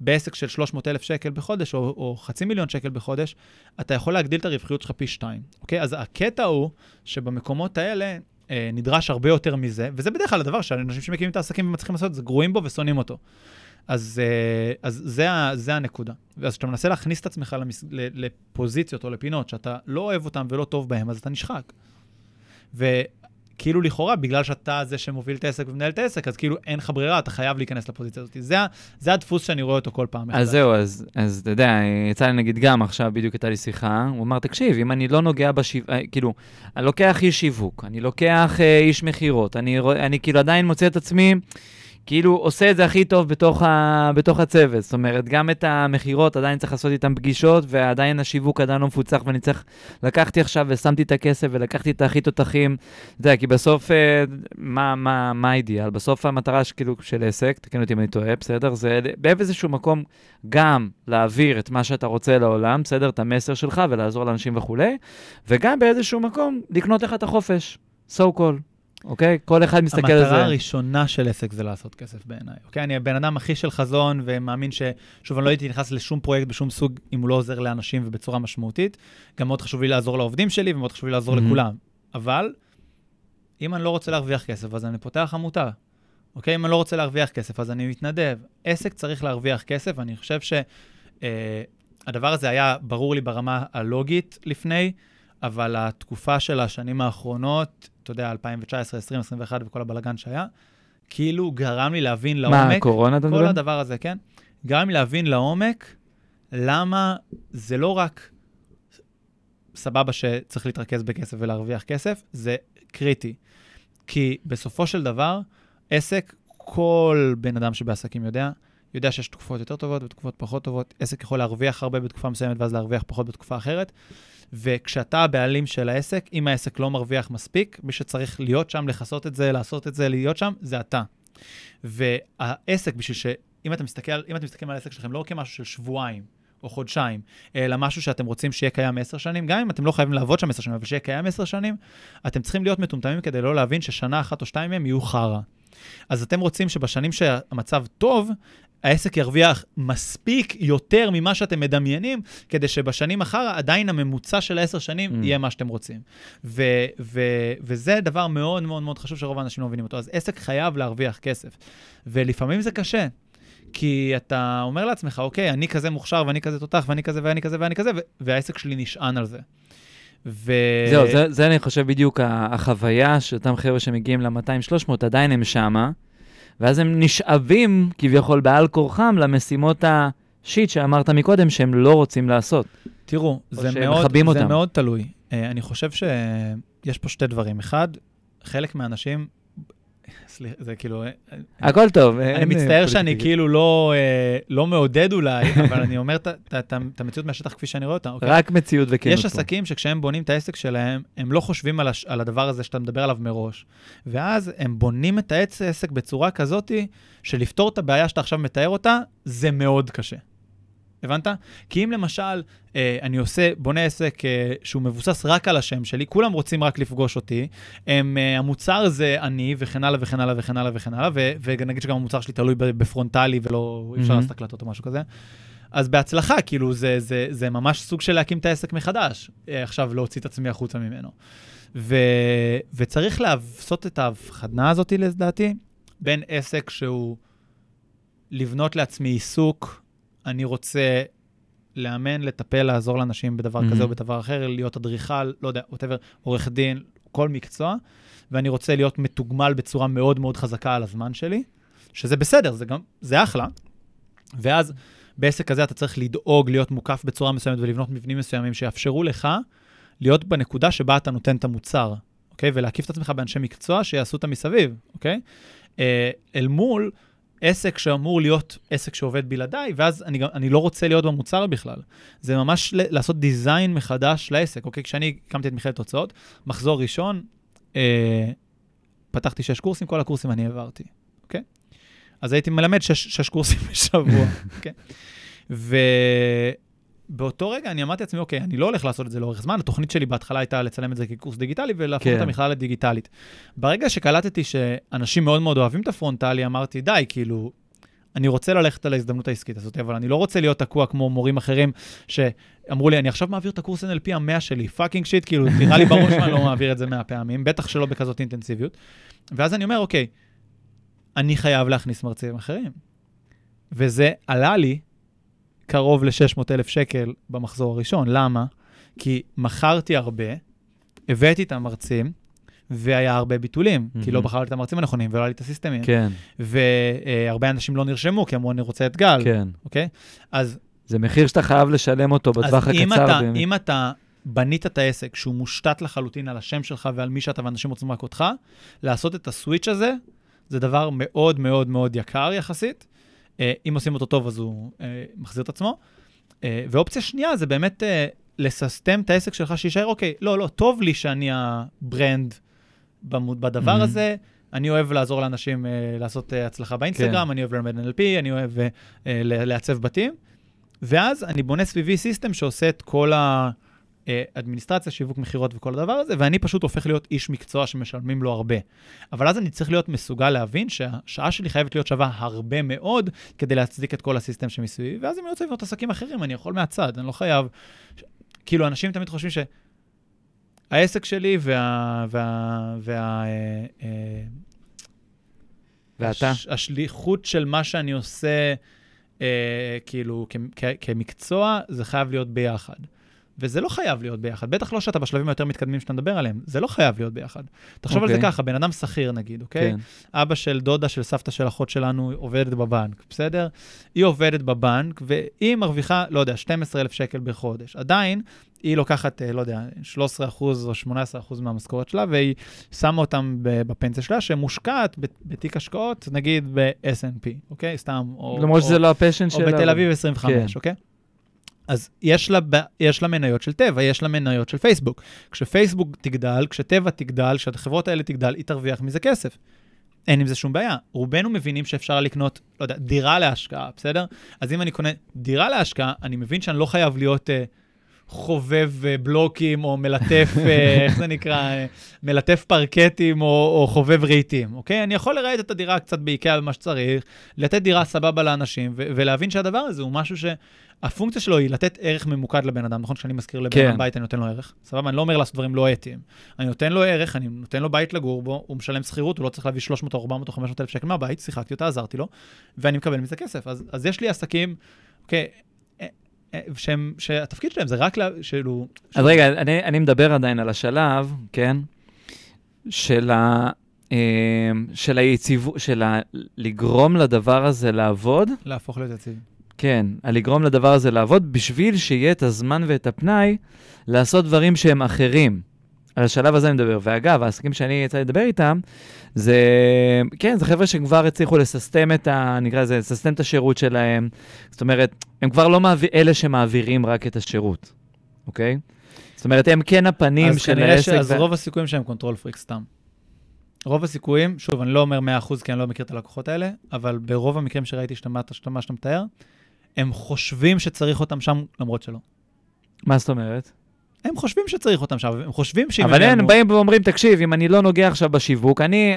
בעסק של 300 אלף שקל בחודש, או, או חצי מיליון שקל בחודש, אתה יכול להגדיל את הרווחיות שלך פי שתיים, אוקיי? אז הקטע הוא שבמקומות האלה אה, נדרש הרבה יותר מזה, וזה בדרך כלל הדבר שאנשים שמקימים את העסקים ומצליחים לעשות זה, גרועים בו ושונאים אותו. אז, אה, אז זה, ה- זה הנקודה. אז כשאתה מנסה להכניס את עצמך למס, לפוזיציות או לפינות שאתה לא אוהב אותן ולא טוב בהן, אז אתה נשחק. וכאילו לכאורה, בגלל שאתה זה שמוביל את העסק ומנהל את העסק, אז כאילו אין לך ברירה, אתה חייב להיכנס לפוזיציה הזאת. זה, זה הדפוס שאני רואה אותו כל פעם. אז זהו, אז, אז אתה יודע, יצא לי נגיד גם עכשיו, בדיוק הייתה לי שיחה, הוא אמר, תקשיב, אם אני לא נוגע בשיווק, כאילו, אני לוקח איש שיווק, אני לוקח אה, איש מכירות, אני, אני כאילו עדיין מוצא את עצמי, כאילו עושה את זה הכי טוב בתוך, ה, בתוך הצוות. זאת אומרת, גם את המכירות עדיין צריך לעשות איתם פגישות, ועדיין השיווק עדיין לא מפוצח, ואני צריך, לקחתי עכשיו ושמתי את הכסף ולקחתי את הכי תותחים, אתה יודע, כי בסוף, אה, מה, מה, מה האידיאל? בסוף המטרה ש- כאילו, של עסק, תקן אותי אם אני טועה, בסדר? זה באיזשהו מקום גם להעביר את מה שאתה רוצה לעולם, בסדר? את המסר שלך ולעזור לאנשים וכולי, וגם באיזשהו מקום לקנות לך את החופש, so called, אוקיי? כל אחד מסתכל על זה. המטרה הראשונה של עסק זה לעשות כסף בעיניי. אוקיי? אני הבן אדם הכי של חזון ומאמין ש... שוב, אני לא הייתי נכנס לשום פרויקט בשום סוג אם הוא לא עוזר לאנשים ובצורה משמעותית. גם מאוד חשוב לי לעזור לעובדים שלי ומאוד חשוב לי לעזור מהמם. לכולם. אבל אם אני לא רוצה להרוויח כסף, אז אני פותח עמותה. אוקיי? אם אני לא רוצה להרוויח כסף, אז אני מתנדב. עסק צריך להרוויח כסף, ואני חושב שהדבר הזה היה ברור לי ברמה הלוגית לפני, אבל התקופה של השנים האחרונות, אתה יודע, 2019, 2020, 2021 וכל הבלגן שהיה, כאילו גרם לי להבין לעומק, מה, קורונה אתה כל מדבר? הדבר הזה, כן? גרם לי להבין לעומק למה זה לא רק סבבה שצריך להתרכז בכסף ולהרוויח כסף, זה קריטי. כי בסופו של דבר, עסק, כל בן אדם שבעסקים יודע, יודע שיש תקופות יותר טובות ותקופות פחות טובות. עסק יכול להרוויח הרבה בתקופה מסוימת ואז להרוויח פחות בתקופה אחרת. וכשאתה הבעלים של העסק, אם העסק לא מרוויח מספיק, מי שצריך להיות שם, לכסות את זה, לעשות את זה, להיות שם, זה אתה. והעסק, בשביל ש... אם אתם מסתכל, מסתכלים על העסק שלכם לא כמשהו של שבועיים או חודשיים, אלא משהו שאתם רוצים שיהיה קיים עשר שנים, גם אם אתם לא חייבים לעבוד שם עשר שנים, אבל שיהיה קיים עשר שנים, אתם צריכים להיות מטומטמים כדי לא להבין ששנה אחת או שתיים מהם יהיו חרא. אז אתם רוצים שבשנים שהמצב טוב, העסק ירוויח מספיק יותר ממה שאתם מדמיינים, כדי שבשנים אחר עדיין הממוצע של העשר שנים Mm. יהיה מה שאתם רוצים. ו- ו- וזה דבר מאוד מאוד מאוד חשוב שרוב האנשים לא מבינים אותו. אז עסק חייב להרוויח כסף. ולפעמים זה קשה, כי אתה אומר לעצמך, אוקיי, אני כזה מוכשר, ואני כזה תותח, ואני כזה, ואני כזה, ואני כזה, והעסק שלי נשען על זה. ו... זהו, זה, זה אני חושב בדיוק החוויה שאותם חבר'ה שמגיעים ל-200-300, עדיין הם שמה, ואז הם נשאבים כביכול בעל כורחם למשימות השיט שאמרת מקודם, שהם לא רוצים לעשות. תראו, זה מאוד, זה אותם. מאוד תלוי. אה, אני חושב שיש פה שתי דברים. אחד, חלק מהאנשים, סליחה, זה כאילו, אה, הכל טוב. אני אין, מצטער אה, שאני. כאילו לא, אה, לא מעודד אולי, אבל אני אומר את המציאות מהשטח כפי שאני רואה אותה. אוקיי? רק מציאות וכנות יש. עסקים שכשהם בונים את העסק שלהם, הם לא חושבים על, הש... על הדבר הזה שאתה מדבר עליו מראש. ואז הם בונים את העסק בצורה כזאתי, שלפתור את הבעיה שאתה עכשיו מתאר אותה, זה מאוד קשה. הבנת? כי אם למשל, אה, אני עושה, בונה עסק אה, שהוא מבוסס רק על השם שלי, כולם רוצים רק לפגוש אותי, הם, אה, המוצר זה אני, וכן הלאה וכן הלאה וכן הלאה וכן הלאה, ו- ונגיד שגם המוצר שלי תלוי בפרונטלי ולא, אי אפשר. לעשות הקלטות או משהו כזה. אז בהצלחה, כאילו, זה, זה, זה ממש סוג של להקים את העסק מחדש, אה, עכשיו להוציא את עצמי החוצה ממנו. ו, וצריך לעשות את ההבחנה הזאת, לדעתי, בין עסק שהוא לבנות לעצמי עיסוק, אני רוצה לאמן, לטפל, לעזור לאנשים בדבר Mhm. כזה או בדבר אחר, להיות אדריכל, לא יודע, whatever, עורך דין, כל מקצוע, ואני רוצה להיות מתוגמל בצורה מאוד מאוד חזקה על הזמן שלי, שזה בסדר, זה גם, זה אחלה. ואז בעסק כזה אתה צריך לדאוג להיות מוקף בצורה מסוימת ולבנות מבנים מסוימים שיאפשרו לך להיות בנקודה שבה אתה נותן את המוצר, אוקיי? ולהקיף את עצמך באנשי מקצוע שיעשו אותה מסביב, אוקיי? אה, אל מול עסק שאמור להיות עסק שעובד בלעדיי, ואז אני, גם, אני לא רוצה להיות במוצר בכלל. זה ממש ל- לעשות דיזיין מחדש לעסק, אוקיי? כשאני הקמתי את מכללת הוצאות, מחזור ראשון, אה, פתחתי שש קורסים, כל הקורסים אני העברתי, אוקיי? אז הייתי מלמד שש, שש קורסים בשבוע, אוקיי? ובאותו רגע אני אמרתי לעצמי, אוקיי, אני לא הולך לעשות את זה לאורך זמן, התוכנית שלי בהתחלה הייתה לצלם את זה כקורס דיגיטלי ולהפוך כן. את המכללה לדיגיטלית. ברגע שקלטתי שאנשים מאוד מאוד אוהבים את הפרונטלי, אמרתי, די, כאילו, אני רוצה ללכת על ההזדמנות העסקית הזאת, אבל אני לא רוצה להיות תקוע כמו מורים אחרים שאמרו לי, אני עכשיו מעביר את הקורס NLP המאה שלי, fucking shit, כאילו, נראה לי בראש שאני לא מעביר את זה מאה פעמים, בטח שלא בכזאת אינטנסיביות. ואז אני אומר, אוקיי, אני חייב להכניס מרצים אחרים. וזה עלה לי קרוב ל-600 אלף שקל במחזור הראשון. למה? כי מכרתי הרבה, הבאתי את המרצים, והיה הרבה ביטולים, mm-hmm. כי לא. בחרתי את המרצים הנכונים ולא היה לי את הסיסטמים. כן, והרבה אנשים לא נרשמו, כי אמרו, אני רוצה את גל, כן. אוקיי? אז, זה מחיר שאתה חייב לשלם אותו אז בטווח אם, הקצר. אתה, באמת. אם אתה בנית את העסק שהוא מושתת לחלוטין על השם שלך ועל מי שאתה ואנשים רוצים רק אותך, לעשות את הסוויץ' הזה, זה דבר מאוד מאוד מאוד יקר יחסית. אה, אם עושים אותו טוב, אז הוא אה, מחזיר את עצמו. אה, ואופציה שנייה זה באמת לססטם את העסק שלך, שיישאר, אוקיי, לא, לא, טוב לי שאני ה brand בדבר Mhm. הזה. אני אוהב לעזור לאנשים אה, לעשות אה, הצלחה באינסטגרם, כן. אני אוהב ללמד NLP, אני אוהב אה, לעצב בתים. ואז אני בונה סביבי system שעושה את כל האדמיניסטרציה, שיווק מכירות וכל הדבר הזה, ואני פשוט הופך להיות איש מקצוע שמשלמים לו הרבה. אבל אז אני צריך להיות מסוגל להבין שהשעה שלי חייבת להיות שווה הרבה מאוד כדי להצדיק את כל הסיסטם שמסביבי, ואז אם אני רוצה לבנות עסקים אחרים, אני יכול מהצד, אני לא חייב... כאילו, אנשים תמיד חושבים שהעסק שלי וה... וה... וה... אה, אה, ואתה? הש, השליחות של מה שאני עושה, אה, כאילו, כ, כ, כמקצוע, זה חייב להיות ביחד. וזה לא חייב להיות ביחד, בטח לא שאתה בשלבים היותר מתקדמים שאתה מדבר עליהם, זה לא חייב להיות ביחד. תחשוב על זה אוקיי. ככה, בן אדם שכיר נגיד, אוקיי? כן. אבא של דודה של סבתא של אחות שלנו עובדת בבנק, בסדר? היא עובדת בבנק, והיא מרוויחה, לא יודע, 12,000 שקל בחודש. עדיין, היא לוקחת, אה, לא יודע, 13% או 18% מהמשכורת שלה, והיא שמה אותם בפנסיה שלה, שמושקעת בתיק השקעות, נגיד ב-S&P, אוקיי? סתם. או, למרות או, שזה לא הפשן או שלה. בתל אבל- אביב 25, כן. אוקיי? אז יש לה, יש לה מניות של טבע, יש לה מניות של פייסבוק. כשפייסבוק תגדל, כשטבע תגדל, כשהחברות האלה תגדל, היא תרוויח מזה כסף. אין עם זה שום בעיה. רובנו מבינים שאפשר לקנות, לא יודע, דירה להשקעה, בסדר? אז אם אני קונה דירה להשקעה, אני מבין שאני לא חייב להיות uh, חובב אה, בלוקים, או מלטף, אה, איך זה נקרא, אה, מלטף פרקטים, או, או חובב רהיטים, אוקיי? אני יכול לרהט את הדירה קצת באיקאה במה שצריך, לתת דירה סבבה לאנשים, ו- ולהבין שהדבר הזה הוא משהו שהפונקציה שלו היא לתת ערך ממוקד לבן אדם, נכון? כשאני מזכיר לבן כן. בית, אני נותן לו ערך, סבבה? אני לא אומר לעשות דברים לא אתיים. אני נותן לו ערך, אני נותן לו בית לגור בו, הוא משלם שכירות, הוא לא צריך להביא 300 או 400 או 500 אלף שקל מהבית, שיחקתי אותה, עזרתי לו, ואני מקבל מזה כסף. אז, אז יש לי עסקים, אוקיי, שהם, שהתפקיד שלהם זה רק, לה, כאילו... אז רגע, אני, אני מדבר עדיין על השלב, כן, של, ה, אה, של היציבות, של ה, לגרום לדבר הזה לעבוד, להפוך להיות יציב. כן, על לגרום לדבר הזה לעבוד, בשביל שיהיה את הזמן ואת הפנאי לעשות דברים שהם אחרים. על השלב הזה אני מדבר. ואגב, העסקים שאני יצא לדבר איתם, זה, כן, זה חבר'ה שכבר הצליחו לססטם את ה... נקרא לזה, לססטם את השירות שלהם. זאת אומרת, הם כבר לא מעביר, אלה שמעבירים רק את השירות, אוקיי? זאת אומרת, הם כן הפנים אז של העסק. שאז ו- רוב הסיכויים שהם control freak סתם. רוב הסיכויים, שוב, אני לא אומר 100% כי אני לא מכיר את הלקוחות האלה, אבל ברוב המקרים שראיתי שאתה מה שאתה מתאר, הם חושבים שצריך אותם שם, למרות שלא. מה זאת אומרת? הם חושבים שצריך אותם שם, הם חושבים שאם אבל הם הם באים ואומרים, תקשיב, אם אני לא נוגע עכשיו בשיווק, אני,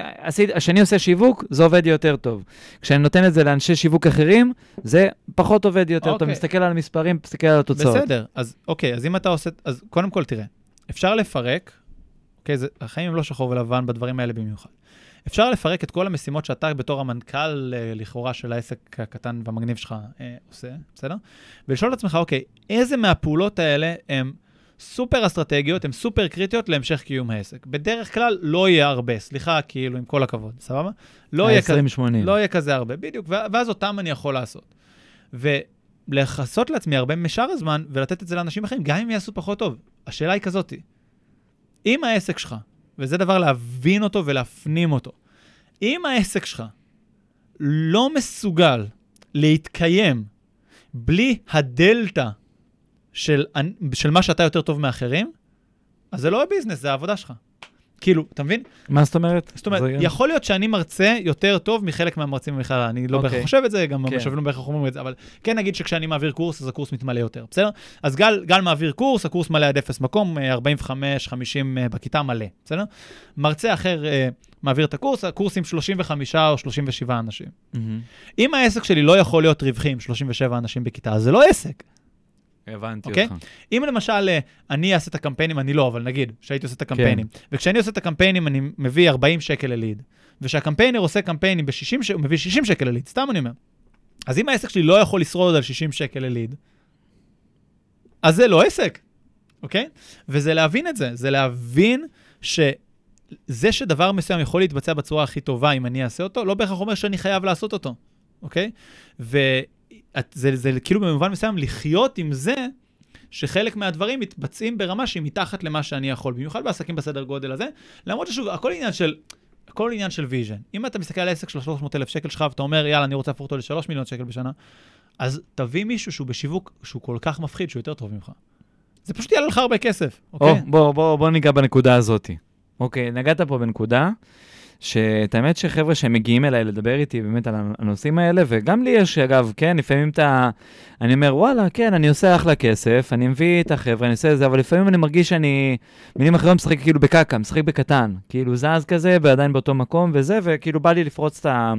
כשאני עושה שיווק, זה עובד יותר טוב. כשאני נותן את זה לאנשי שיווק אחרים, זה פחות עובד יותר טוב. אוקיי. מסתכל על המספרים, מסתכל על התוצאות. בסדר, אז אוקיי, אז אם אתה עושה, אז קודם כל תראה, אפשר לפרק, אוקיי, זה, החיים הם לא שחור ולבן בדברים האלה במיוחד. אפשר לפרק את כל המשימות שאתה בתור המנכ"ל אה, לכאורה של העסק הקטן והמגניב שלך אה, עושה, בסדר? ולשאול את עצמך, אוקיי, איזה מהפעולות האלה הן סופר אסטרטגיות, הן סופר קריטיות להמשך קיום העסק. בדרך כלל לא יהיה הרבה, סליחה, כאילו, עם כל הכבוד, סבבה? לא יהיה כזה. 20-80. לא יהיה כזה הרבה, בדיוק, ואז אותם אני יכול לעשות. ולכסות לעצמי הרבה משאר הזמן ולתת את זה לאנשים אחרים, גם אם יעשו פחות טוב. השאלה היא כזאתי, אם העסק שלך, וזה דבר להבין אותו ולהפנים אותו, אם העסק שלך לא מסוגל להתקיים בלי הדלתא של, של מה שאתה יותר טוב מאחרים, אז זה לא הביזנס, זה העבודה שלך. כאילו, אתה מבין? מה זאת אומרת? זאת אומרת, זה- יכול להיות שאני מרצה יותר טוב מחלק מהמרצים במכללה, אני לא אוקיי. בהכרח חושב את זה, גם כן. המשאבים לא בהכרח אומרים את זה, אבל כן נגיד שכשאני מעביר קורס, אז הקורס מתמלא יותר, בסדר? אז גל, גל מעביר קורס, הקורס מלא עד אפס מקום, אה, 45, 50 אה, בכיתה מלא, בסדר? מרצה אחר אה, מעביר את הקורס, הקורס עם 35 או 37 אנשים. מהמם. אם העסק שלי לא יכול להיות רווחי עם 37 אנשים בכיתה, אז זה לא עסק. הבנתי אוקיי? אותך. אם למשל אה, אני אעשה את הקמפיינים, אני לא, אבל נגיד שהייתי עושה את הקמפיינים, כן. וכשאני עושה את הקמפיינים אני מביא 40 שקל לליד, ושהקמפיינר עושה קמפיינים ב-60 שקל, הוא מביא 60 שקל לליד, סתם אני אומר. אז אם העסק שלי לא יכול לשרוד על 60 שקל לליד, אז זה לא עסק, אוקיי? וזה להבין את זה, זה להבין שזה שדבר מסוים יכול להתבצע בצורה הכי טובה אם אני אעשה אותו, לא בהכרח אומר שאני חייב לעשות אותו, אוקיי? וזה זה כאילו במובן מסוים לחיות עם זה שחלק מהדברים מתבצעים ברמה שהיא מתחת למה שאני יכול, במיוחד בעסקים בסדר גודל הזה, למרות ששוב, הכל עניין של... הכל עניין של vision. אם אתה מסתכל על עסק של 300,000 שקל שלך ואתה אומר, יאללה, אני רוצה להפוך אותו ל-3 מיליון שקל בשנה, אז תביא מישהו שהוא בשיווק שהוא כל כך מפחיד, שהוא יותר טוב ממך. זה פשוט יעלה לך הרבה כסף, או, אוקיי? בוא, בוא, בוא ניגע בנקודה הזאת. אוקיי, נגעת פה בנקודה, שאת האמת שחבר'ה שהם מגיעים אליי לדבר איתי באמת על הנושאים האלה, וגם לי יש, אגב, כן, לפעמים אתה... אני אומר, וואלה, כן, אני עושה אחלה כסף, אני מביא את החבר'ה, אני עושה את זה, אבל לפעמים אני מרגיש שאני, מילים אחרות, משחק כאילו בקקה, משחק בקטן. כאילו זז כזה, ועדיין באותו מקום וזה, וכאילו בא לי לפרוץ את ה...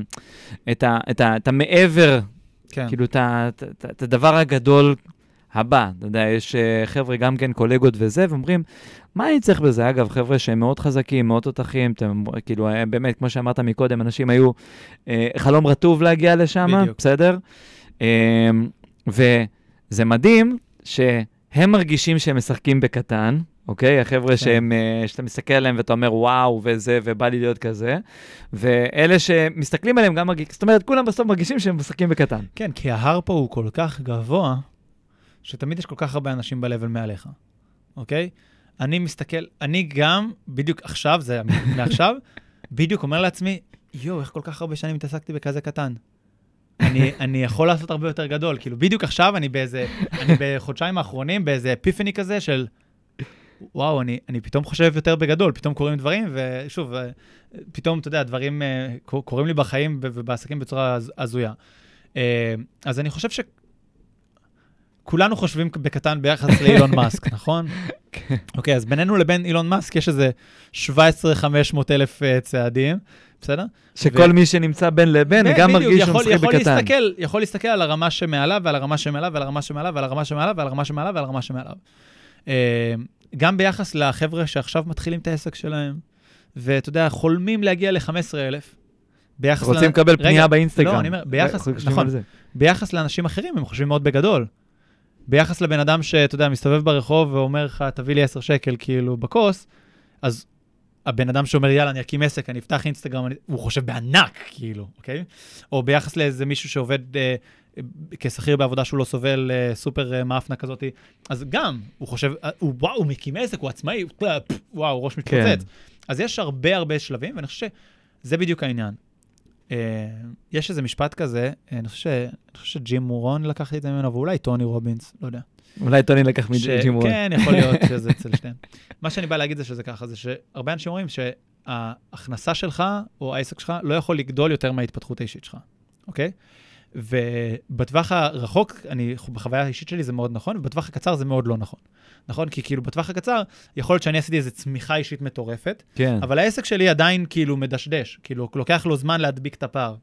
את ה... את ה... את המעבר, כן. כאילו את ה- את ה- את הדבר הגדול הבא. אתה יודע, יש אה, חבר'ה, גם כן קולגות וזה, ואומרים, מה אני צריך בזה? אגב, חבר'ה שהם מאוד חזקים, מאוד תותחים, אתם, כאילו, אה, באמת, כמו שאמרת מקודם, אנשים היו אה, חלום רטוב להגיע לשם. בסדר? אה, וזה מדהים שהם מרגישים שהם משחקים בקטן, אוקיי? החבר'ה כן. שהם, שאתה מסתכל עליהם ואתה אומר, וואו, וזה, ובא לי להיות כזה, ואלה שמסתכלים עליהם גם מרגישים, זאת אומרת, כולם בסוף מרגישים שהם משחקים בקטן. כן, כי ההר פה הוא כל כך גבוה, שתמיד יש כל כך הרבה אנשים ב-level מעליך, אוקיי? אני מסתכל, אני גם, בדיוק עכשיו, זה מעכשיו, בדיוק אומר לעצמי, יואו, איך כל כך הרבה שנים התעסקתי בכזה קטן. אני, אני יכול לעשות הרבה יותר גדול. כאילו, בדיוק עכשיו אני באיזה, אני בחודשיים האחרונים באיזה אפיפני כזה של, וואו, אני, אני פתאום חושב יותר בגדול, פתאום קורים דברים, ושוב, פתאום, אתה יודע, דברים אה, קו- קורים לי בחיים וב- ובעסקים בצורה הז- הזויה. אה, אז אני חושב. כולנו חושבים בקטן ביחס לאילון מאסק, נכון? כן. אוקיי, אז בינינו לבין אילון מאסק יש איזה 17,500 אלף אה, צעדים, בסדר? שכל מי שנמצא בין לבין, ו- גם בדיוק, מרגיש שהוא משחק בקטן. להסתכל, יכול להסתכל על הרמה שמעליו, ועל הרמה שמעליו, ועל הרמה שמעליו, ועל הרמה שמעליו, ועל הרמה שמעליו, ועל הרמה שמעליו. אה, גם ביחס לחבר'ה שעכשיו מתחילים את העסק שלהם, ואתה יודע, חולמים להגיע ל-15,000. ביחס רוצים לקבל רגע, פנייה באינסטגרם. לא, אני אומר, ביחס- חושבים נכון. ביחס לאנשים אחרים, הם חושבים מאוד בגדול. ביחס לבן אדם שאתה יודע, מסתובב ברחוב ואומר לך, תביא לי 10 שקל, כאילו, בכוס, אז הבן אדם שאומר, יאללה, אני אקים עסק, אני אפתח אינסטגרם, אני... הוא חושב בענק, כאילו, אוקיי? או ביחס לאיזה מישהו שעובד אה, כשכיר בעבודה שהוא לא סובל אה, סופר אה, מאפנה כזאת, אז גם, הוא חושב, אה, הוא, וואו, הוא מקים עסק, הוא עצמאי, הוא, אה, פ, וואו, ראש מתפוצץ. כן. אז יש הרבה הרבה שלבים, ואני חושב שזה בדיוק העניין. אה, יש איזה משפט כזה, אה, אני חושב, ש... אני חושב שג'ים מורון לקח את זה ממנו, ואולי טוני רובינס, לא יודע. אולי טוני לקח מג'ים וול. כן, יכול להיות שזה אצל שניהם. מה שאני בא להגיד זה שזה ככה, זה שהרבה אנשים אומרים שההכנסה שלך, או העסק שלך, לא יכול לגדול יותר מההתפתחות האישית שלך, אוקיי? ובטווח הרחוק, אני, בחוויה האישית שלי זה מאוד נכון, ובטווח הקצר זה מאוד לא נכון. נכון? כי כאילו בטווח הקצר, יכול להיות שאני עשיתי איזו צמיחה אישית מטורפת, כן. אבל העסק שלי עדיין כאילו מדשדש, כאילו לוקח לו זמן להדביק את הפער.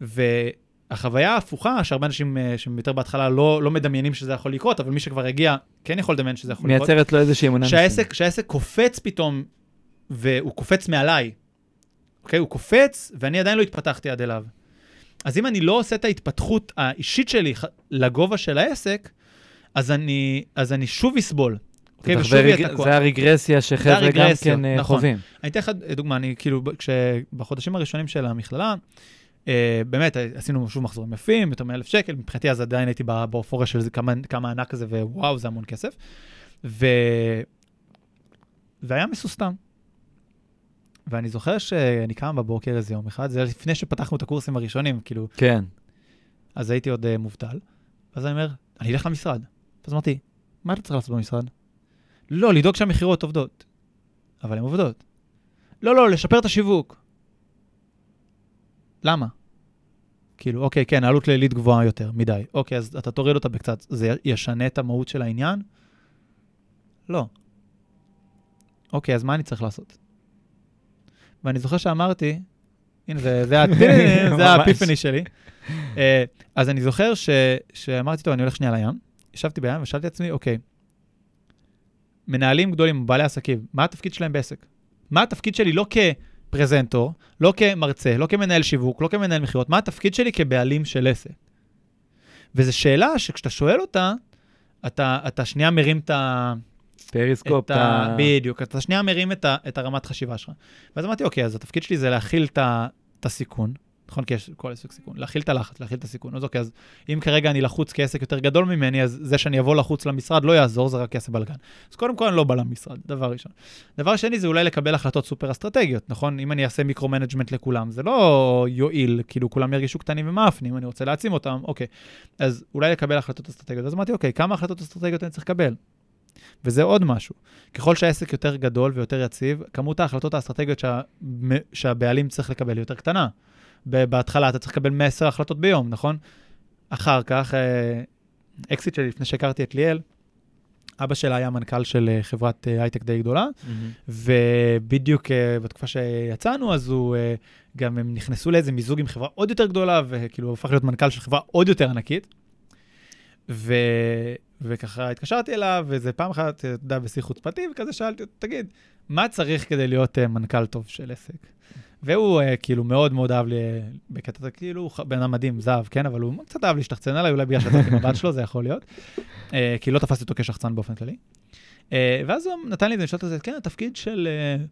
והחוויה ההפוכה, שהרבה אנשים אה, שהם יותר בהתחלה לא, לא מדמיינים שזה יכול לקרות, אבל מי שכבר הגיע כן יכול לדמיין שזה יכול לקרות. מייצרת לו איזושהי אמונה. שהעסק, שהעסק קופץ פתאום, והוא קופץ מעליי, אוקיי? הוא קופץ, ואני עדיין לא התפתחתי עד אליו. אז אם אני לא עושה את ההתפתחות האישית שלי לגובה של העסק, אז אני, אז אני שוב אסבול. אוקיי? ושוב ורגע- יהיה תקוע. זה הרגרסיה שחבר'ה גם כן אה, נכון. חווים. אני אתן לך דוגמה, אני כאילו, ב- כשבחודשים הראשונים של המכללה, אה, באמת, עשינו שוב מחזורים יפים, יותר מאלף שקל, מבחינתי אז עדיין הייתי בא- באופוריה של זה, כמה, כמה ענק כזה, ווואו, זה המון כסף. ו... והיה מסוסתם. ואני זוכר שאני קם בבוקר איזה יום אחד, זה היה לפני שפתחנו את הקורסים הראשונים, כאילו, כן. אז הייתי עוד uh, מובטל, ואז אני אומר, אני אלך למשרד. אז אמרתי, מה אתה צריך לעשות במשרד? לא, לדאוג שהמכירות עובדות. אבל הן עובדות. לא, לא, לשפר את השיווק. למה? כאילו, אוקיי, כן, העלות לילית גבוהה יותר, מדי. אוקיי, אז אתה תוריד אותה בקצת. זה ישנה את המהות של העניין? לא. אוקיי, אז מה אני צריך לעשות? ואני זוכר שאמרתי, הנה, זה, זה, זה. האפיפני שלי. אה, אז אני זוכר ש, שאמרתי, טוב, אני הולך שנייה לים. ישבתי בים ושאלתי את עצמי, אוקיי, מנהלים גדולים, בעלי עסקים, מה התפקיד שלהם בעסק? מה התפקיד שלי לא כפרזנטור, לא כמרצה, לא כמנהל שיווק, לא כמנהל מכירות, מה התפקיד שלי כבעלים של עסק? וזו שאלה שכשאתה שואל אותה, אתה, אתה שנייה מרים את ה... פריסקופ, את ה... בדיוק, אתה שנייה מרים את, ה... את הרמת חשיבה שלך. ואז אמרתי, אוקיי, אז התפקיד שלי זה להכיל את, ה... את הסיכון, נכון? כי יש כל עסק סיכון, להכיל את הלחץ, להכיל את הסיכון. אז אוקיי, אז אם כרגע אני לחוץ כעסק יותר גדול ממני, אז זה שאני אבוא לחוץ למשרד לא יעזור, זה רק יעשה בלאגן. אז קודם כל אני לא בא למשרד, דבר ראשון. דבר שני זה אולי לקבל החלטות סופר אסטרטגיות, נכון? אם אני אעשה micro-management לכולם, זה לא יועיל, כאילו כולם ירגישו קטנים ומאפסים, אני רוצה להעצים אותם, אוקיי. אז אולי לקבל החלטות אסטרטגיות. אז אמרתי, אוקיי, כמה החלטות אסטרטגיות אני צריך לקבל? וזה עוד משהו. ככל שהעסק יותר גדול ויותר יציב, כמות ההחלטות האסטרטגיות שה... שהבעלים צריך לקבל היא יותר קטנה. בהתחלה אתה צריך לקבל 10 החלטות ביום, נכון? אחר כך, אה, אקזיט שלי, לפני שהכרתי את ליאל, אבא שלה היה מנכ"ל של אה, חברת אה, הייטק די גדולה, ובדיוק אה, בתקופה שיצאנו, אז הוא, גם הם נכנסו לאיזה מיזוג עם חברה עוד יותר גדולה, וכאילו הוא הפך להיות מנכ"ל של חברה עוד יותר ענקית. ו... וככה התקשרתי אליו, וזה פעם אחת, אתה יודע, בשיא חוצפתי, וכזה שאלתי אותו, תגיד, מה צריך כדי להיות uh, מנכ"ל טוב של עסק? והוא uh, כאילו מאוד מאוד אהב לי, בקטע כאילו, בן אדם מדהים, זהב, כן, אבל הוא קצת אהב להשתחצן עליי, אולי בגלל שיצאתי עם הבת שלו, זה יכול להיות. Uh, כי לא תפסתי אותו כשחצן באופן כללי. Uh, ואז הוא נתן לי את זה, את זה, כן, התפקיד של uh,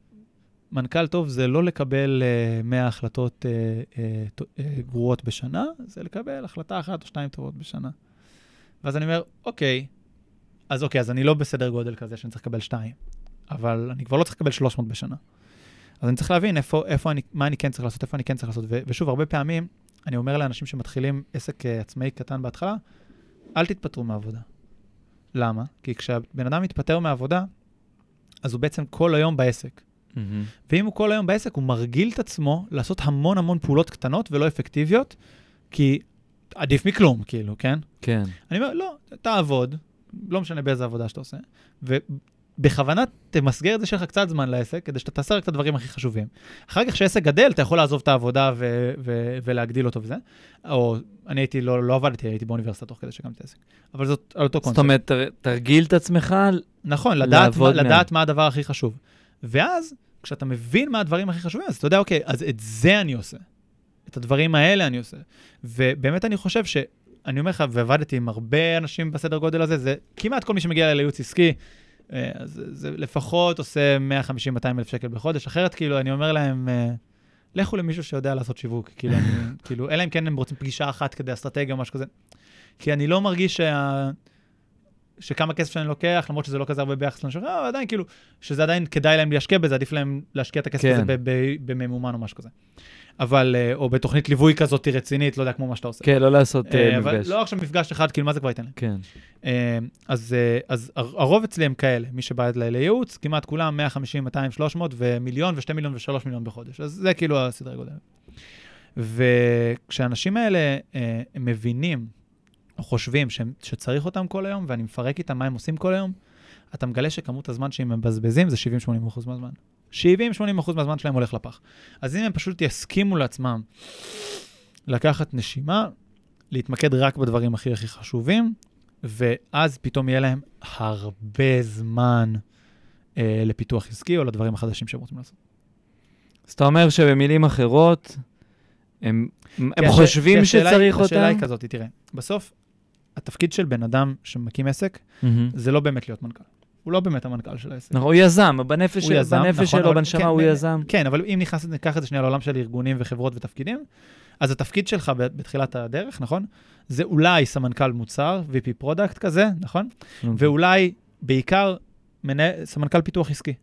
מנכ"ל טוב זה לא לקבל uh, 100 החלטות uh, uh, uh, גרועות בשנה, זה לקבל החלטה אחת או שתיים טובות בשנה. ואז אני אומר, אוקיי, אז אוקיי, אז אני לא בסדר גודל כזה שאני צריך לקבל שתיים, אבל אני כבר לא צריך לקבל 300 בשנה. אז אני צריך להבין איפה, איפה אני, מה אני כן צריך לעשות, איפה אני כן צריך לעשות. ו- ושוב, הרבה פעמים אני אומר לאנשים שמתחילים עסק אה, עצמאי קטן בהתחלה, אל תתפטרו מעבודה. למה? כי כשהבן אדם מתפטר מעבודה, אז הוא בעצם כל היום בעסק. מהמם. ואם הוא כל היום בעסק, הוא מרגיל את עצמו לעשות המון המון פעולות קטנות ולא אפקטיביות, כי עדיף מכלום, כאילו, כן? כן. אני אומר, לא, תעבוד, לא משנה באיזה עבודה שאתה עושה, ובכוונה תמסגר את זה שלך קצת זמן לעסק, כדי שאתה תעשה רק את הדברים הכי חשובים. אחר כך כשעסק גדל, אתה יכול לעזוב את העבודה ו- ו- ולהגדיל אותו וזה. או אני הייתי, לא, לא עבדתי, הייתי באוניברסיטה תוך כדי שהקמתי עסק. אבל זאת על אותו קונספט. זאת אומרת, תר- תרגיל את עצמך, נכון, לדעת, מה. לדעת מה הדבר הכי חשוב. ואז, כשאתה מבין מה הדברים הכי חשובים, אז אתה יודע, אוקיי, אז את זה אני עושה. את הדברים האלה אני עושה. ובאמת אני חושב ש... אני אומר לך, ועבדתי עם הרבה אנשים בסדר גודל הזה, זה כמעט כל מי שמגיע לייעוץ עסקי, אה, אז זה לפחות עושה 150-200 אלף שקל בחודש. אחרת, כאילו, אני אומר להם, אה, לכו למישהו שיודע לעשות שיווק. כאילו, אני, כאילו, אלא אם כן הם רוצים פגישה אחת כדי אסטרטגיה או משהו כזה. כי אני לא מרגיש שה... שכמה כסף שאני לוקח, למרות שזה לא כזה הרבה ביחס לאנשים, אבל עדיין כאילו, שזה עדיין כדאי להם להשקיע בזה, עדיף להם להשקיע את הכסף כן. הזה בממומן או משהו כזה. אבל, אה, או בתוכנית ליווי כזאת רצינית, לא יודע, כמו מה שאתה עושה. כן, לא לעשות אה, אה, אבל מפגש. לא עכשיו מפגש אחד, כאילו, מה זה כבר ייתן להם? כן. אז, אז הר- הרוב אצלי הם כאלה, מי שבא אליי לייעוץ, כמעט כולם 150, 200, 300 ומיליון ושתי מיליון ושלוש מיליון בחודש. אז זה כאילו הסדרי גודל. וכשהאנשים האלה הם מבינים או חושבים שהם, שצריך אותם כל היום, ואני מפרק איתם מה הם עושים כל היום, אתה מגלה שכמות הזמן שהם מבזבזים זה 70-80 אחוז מהזמן. 70-80 אחוז מהזמן שלהם הולך לפח. אז אם הם פשוט יסכימו לעצמם לקחת נשימה, להתמקד רק בדברים הכי הכי חשובים, ואז פתאום יהיה להם הרבה זמן אה, לפיתוח עסקי או לדברים החדשים שהם רוצים לעשות. אז אתה אומר שבמילים אחרות, הם הם כי הש- חושבים השאלה היא- שצריך השאלה היא אותם? כזאת, תראה, בסוף, התפקיד של בן אדם שמקים עסק, מהמם. זה לא באמת להיות מנכ"ל. הוא לא באמת המנכ"ל של העסק. נכון, הוא יזם, בנפש הוא יזם, בנפש נכון, שלו, בנשמה כן, הוא יזם. כן, אבל אם נכנס, ניקח את זה שנייה לעולם של ארגונים וחברות ותפקידים, אז התפקיד שלך בתחילת הדרך, נכון? זה אולי סמנכ"ל מוצר, VP product כזה, נכון? ואולי בעיקר מנהל, סמנכ"ל פיתוח עסקי.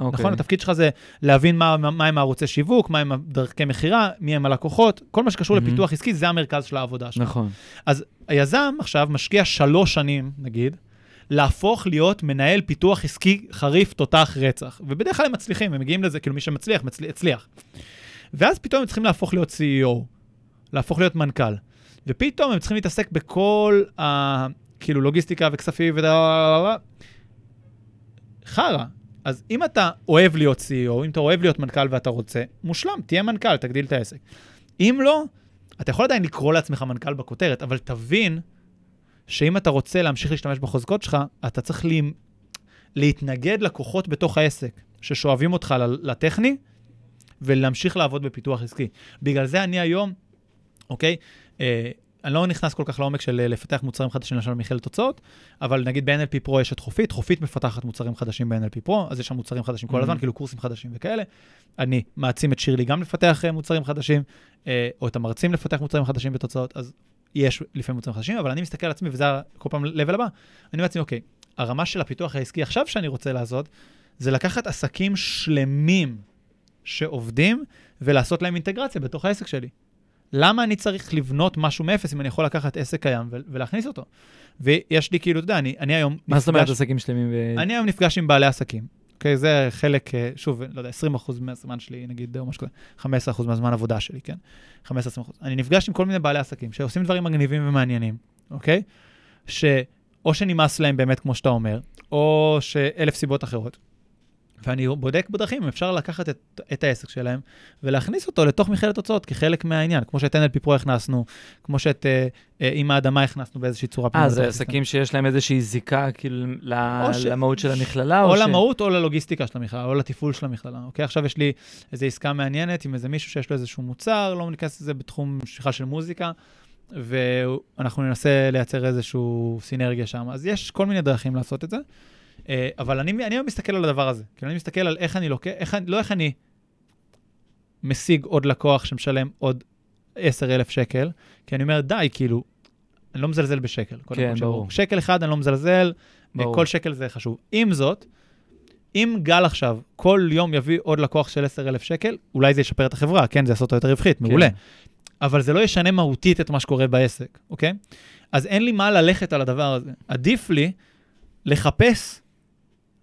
אוקיי. נכון? התפקיד שלך זה להבין מה, מה, מה הם הערוצי שיווק, מה הם דרכי מכירה, מי הם הלקוחות, כל מה שקשור מהמם. לפיתוח עסקי, זה המרכז של העבודה שלך. נכון. אז היזם עכשיו משקיע שלוש שנים, נגיד, להפוך להיות מנהל פיתוח עסקי חריף תותח רצח. ובדרך כלל הם מצליחים, הם מגיעים לזה, כאילו מי שמצליח, מצליח, הצליח. ואז פתאום הם צריכים להפוך להיות CEO, להפוך להיות מנכ"ל. ופתאום הם צריכים להתעסק בכל ה... כאילו לוגיסטיקה וכספים ו... חרא. אז אם אתה אוהב להיות CEO, אם אתה אוהב להיות מנכ"ל ואתה רוצה, מושלם, תהיה מנכ"ל, תגדיל את העסק. אם לא, אתה יכול עדיין לקרוא לעצמך מנכ"ל בכותרת, אבל תבין שאם אתה רוצה להמשיך להשתמש בחוזקות שלך, אתה צריך לה... להתנגד לכוחות בתוך העסק, ששואבים אותך לטכני, ולהמשיך לעבוד בפיתוח עסקי. בגלל זה אני היום, אוקיי, אה, אני לא נכנס כל כך לעומק של אה, לפתח מוצרים חדשים למשל במכללת תוצאות, אבל נגיד ב-NLP Pro יש את חופית, חופית מפתחת מוצרים חדשים ב-NLP Pro, אז יש שם מוצרים חדשים כל הזמן. כאילו קורסים חדשים וכאלה. אני מעצים את שירלי גם לפתח אה, מוצרים חדשים, אה, או את המרצים לפתח מוצרים חדשים בתוצאות, אז יש לפעמים מוצרים חדשים, אבל אני מסתכל על עצמי, וזה כל פעם level הבא, אני אומר לעצמי, אוקיי, הרמה של הפיתוח העסקי עכשיו שאני רוצה לעשות, זה לקחת עסקים שלמים שעובדים ולעשות להם אינטגרציה בתוך העסק שלי. למה אני צריך לבנות משהו מאפס אם אני יכול לקחת עסק קיים ולהכניס אותו? ויש לי כאילו, אתה יודע, אני, אני היום מה זאת אומרת נפגש- עסקים שלמים? ו- אני היום נפגש עם בעלי עסקים. אוקיי, זה חלק, אה, שוב, לא יודע, 20% מהזמן שלי, נגיד, או משהו כזה, 15% מהזמן עבודה שלי, כן? 15-20%. אני נפגש עם כל מיני בעלי עסקים שעושים דברים מגניבים ומעניינים, אוקיי? שאו שנמאס להם באמת, כמו שאתה אומר, או שאלף סיבות אחרות. ואני בודק בדרכים אם אפשר לקחת את, את העסק שלהם ולהכניס אותו לתוך מכללת הוצאות כחלק מהעניין, כמו שאת NLP Pro הכנסנו, כמו שאת אה, אה, עם האדמה הכנסנו באיזושהי צורה. אה, זה. עסקים שיש להם איזושהי זיקה, כאילו, או ש- למהות של המכללה? או ש- למהות או ללוגיסטיקה של המכללה, או לתפעול של המכללה, אוקיי? עכשיו יש לי איזו עסקה מעניינת עם איזה מישהו שיש לו איזשהו מוצר, לא ניכנס לזה בתחום שליחה של מוזיקה, ואנחנו ננסה לייצר איזשהו סינרגיה שם. אז יש כל מיני דרכים לעשות את זה, אבל אני, אני היום מסתכל על הדבר הזה. כאילו, אני מסתכל על איך אני לוקח, איך, לא איך אני משיג עוד לקוח שמשלם עוד 10,000 שקל, כי אני אומר, די, כאילו, אני לא מזלזל בשקל. כן, ברור. שקל אחד אני לא מזלזל, ברור. כל שקל זה חשוב. עם זאת, אם גל עכשיו כל יום יביא עוד לקוח של 10,000 שקל, אולי זה ישפר את החברה, כן, זה יעשה אותה יותר רווחית, מעולה. כן. אבל זה לא ישנה מהותית את מה שקורה בעסק, אוקיי? אז אין לי מה ללכת על הדבר הזה. עדיף לי לחפש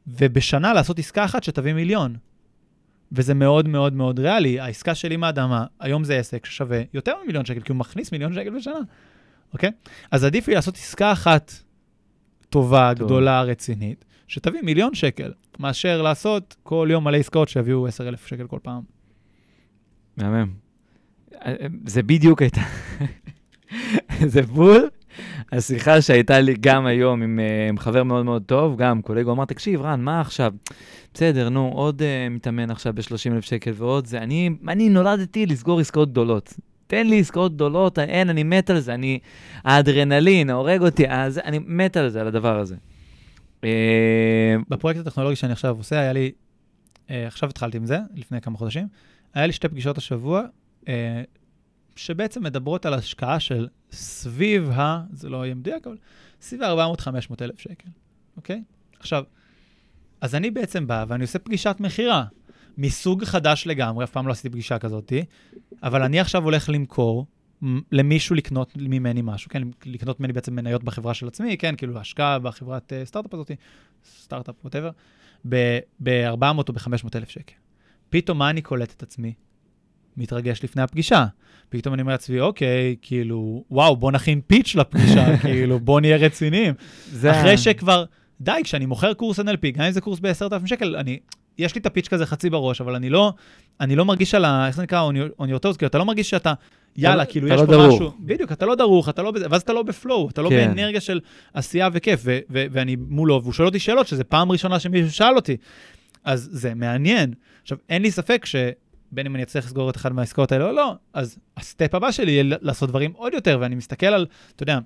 ובשנה לעשות עסקה אחת שתביא מיליון. וזה מאוד מאוד מאוד ריאלי. העסקה שלי עם האדמה, היום זה עסק ששווה יותר ממיליון שקל, כי הוא מכניס מיליון שקל בשנה. אוקיי? אז עדיף לי לעשות עסקה אחת טובה, טוב. גדולה, רצינית, שתביא מיליון שקל, מאשר לעשות כל יום מלא עסקאות שיביאו 10,000 שקל כל פעם. מהמם. זה בדיוק הייתה, זה בול השיחה שהייתה לי גם היום עם, אה, עם חבר מאוד מאוד טוב, גם קולגו, אמר, תקשיב, רן, מה עכשיו? בסדר, נו, עוד uh, מתאמן עכשיו ב-30,000 שקל ועוד זה. אני, אני נולדתי לסגור עסקאות גדולות. תן לי עסקאות גדולות, אין, אני מת על זה, אני... האדרנלין הורג אותי, אז אני מת על זה, על הדבר הזה. אה, בפרויקט הטכנולוגי שאני עכשיו עושה, היה לי, עכשיו התחלתי עם זה, לפני כמה חודשים, היה לי שתי פגישות השבוע, שבעצם מדברות על השקעה של סביב ה... זה לא יהיה מדויק, אבל סביב ה-400-500 אלף שקל, אוקיי? עכשיו, אז אני בעצם בא ואני עושה פגישת מכירה מסוג חדש לגמרי, אף פעם לא עשיתי פגישה כזאת, אבל אני עכשיו הולך למכור למישהו לקנות ממני משהו, כן? לקנות ממני בעצם מניות בחברה של עצמי, כן? כאילו השקעה בחברת uh, סטארט-אפ הזאת, סטארט-אפ, whatever, ב-400 או ב-500 אלף שקל. פתאום מה אני קולט את עצמי? מתרגש לפני הפגישה. פתאום אני אומר לעצמי, אוקיי, כאילו, וואו, בוא נכין pitch לפגישה, כאילו, בוא נהיה רציניים. אחרי שכבר, די, כשאני מוכר קורס NLP, גם אם זה קורס ב-10,000 שקל, אני, יש לי את ה pitch כזה חצי בראש, אבל אני לא, אני לא מרגיש על ה... איך זה נקרא? toes, כאילו, אתה לא מרגיש שאתה, יאללה, לא- כאילו, יש לא פה דרוך. משהו. בדיוק, אתה לא דרוך, אתה לא בזה, ואז אתה לא ב flow, אתה לא כן. באנרגיה של עשייה וכיף, ו- ו- ואני מולו, והוא שואל אותי שאלות, שזה פעם ראשונה שמישהו שאל אותי. אז זה מעניין. עכשיו, אין לי ספק שבין אם אני אצליח לסגור את אחת מהעסקאות האלה או לא, אז ה step הבא שלי יהיה לעשות דברים עוד יותר, ואני מסתכל על, אתה יודע,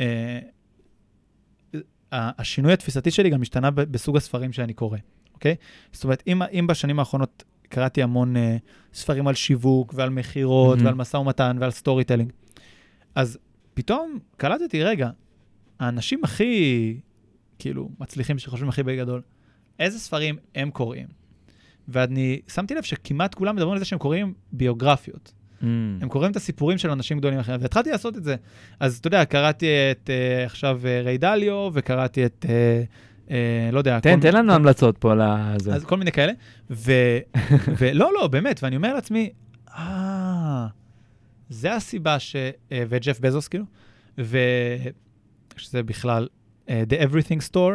אה, השינוי התפיסתי שלי גם השתנה בסוג הספרים שאני קורא, אוקיי? זאת אומרת, אם, אם בשנים האחרונות קראתי המון אה, ספרים על שיווק ועל מכירות מהמם. ועל משא ומתן ועל storytelling, אז פתאום קלטתי, רגע, האנשים הכי, כאילו, מצליחים, שחושבים הכי בגדול, איזה ספרים הם קוראים? ואני שמתי לב שכמעט כולם מדברים על זה שהם קוראים ביוגרפיות. Mm. הם קוראים את הסיפורים של אנשים גדולים אחרים, והתחלתי לעשות את זה. אז אתה יודע, קראתי את אה, עכשיו אה, ריי דליו, וקראתי את, אה, אה, לא יודע, תן, כל- תן לנו המלצות פה לזה. אז כל מיני כאלה. ו... ולא, לא, באמת, ואני אומר לעצמי, אה, זה הסיבה ש... אה, וג'ף בזוס, כאילו, ושזה בכלל אה, The Everything Store,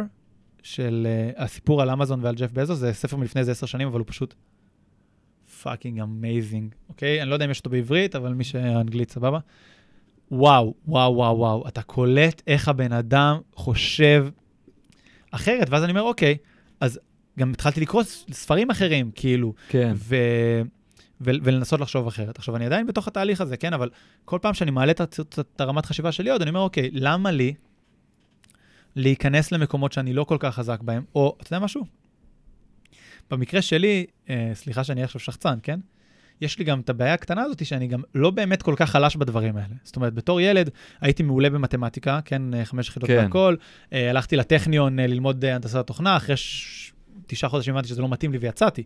של אה, הסיפור על אמזון ועל ג'ף בזוס, זה ספר מלפני איזה עשר שנים, אבל הוא פשוט fucking amazing, אוקיי? אני לא יודע אם יש אותו בעברית, אבל מי שאנגלית סבבה. וואו, וואו, וואו, וואו, אתה קולט איך הבן אדם חושב אחרת, ואז אני אומר, אוקיי, אז גם התחלתי לקרוא ספרים אחרים, כאילו, כן. ו... ו... ולנסות לחשוב אחרת. עכשיו, אני עדיין בתוך התהליך הזה, כן, אבל כל פעם שאני מעלה את הרמת חשיבה שלי עוד, אני אומר, אוקיי, למה לי להיכנס למקומות שאני לא כל כך חזק בהם, או, אתה יודע משהו? במקרה שלי, אה, סליחה שאני עכשיו שחצן, כן? יש לי גם את הבעיה הקטנה הזאת שאני גם לא באמת כל כך חלש בדברים האלה. זאת אומרת, בתור ילד הייתי מעולה במתמטיקה, כן, אה, חמש יחידות כן. והכל. אה, הלכתי לטכניון אה, ללמוד הנדסת תוכנה, אחרי ש... תשעה חודשים הבנתי שזה לא מתאים לי ויצאתי.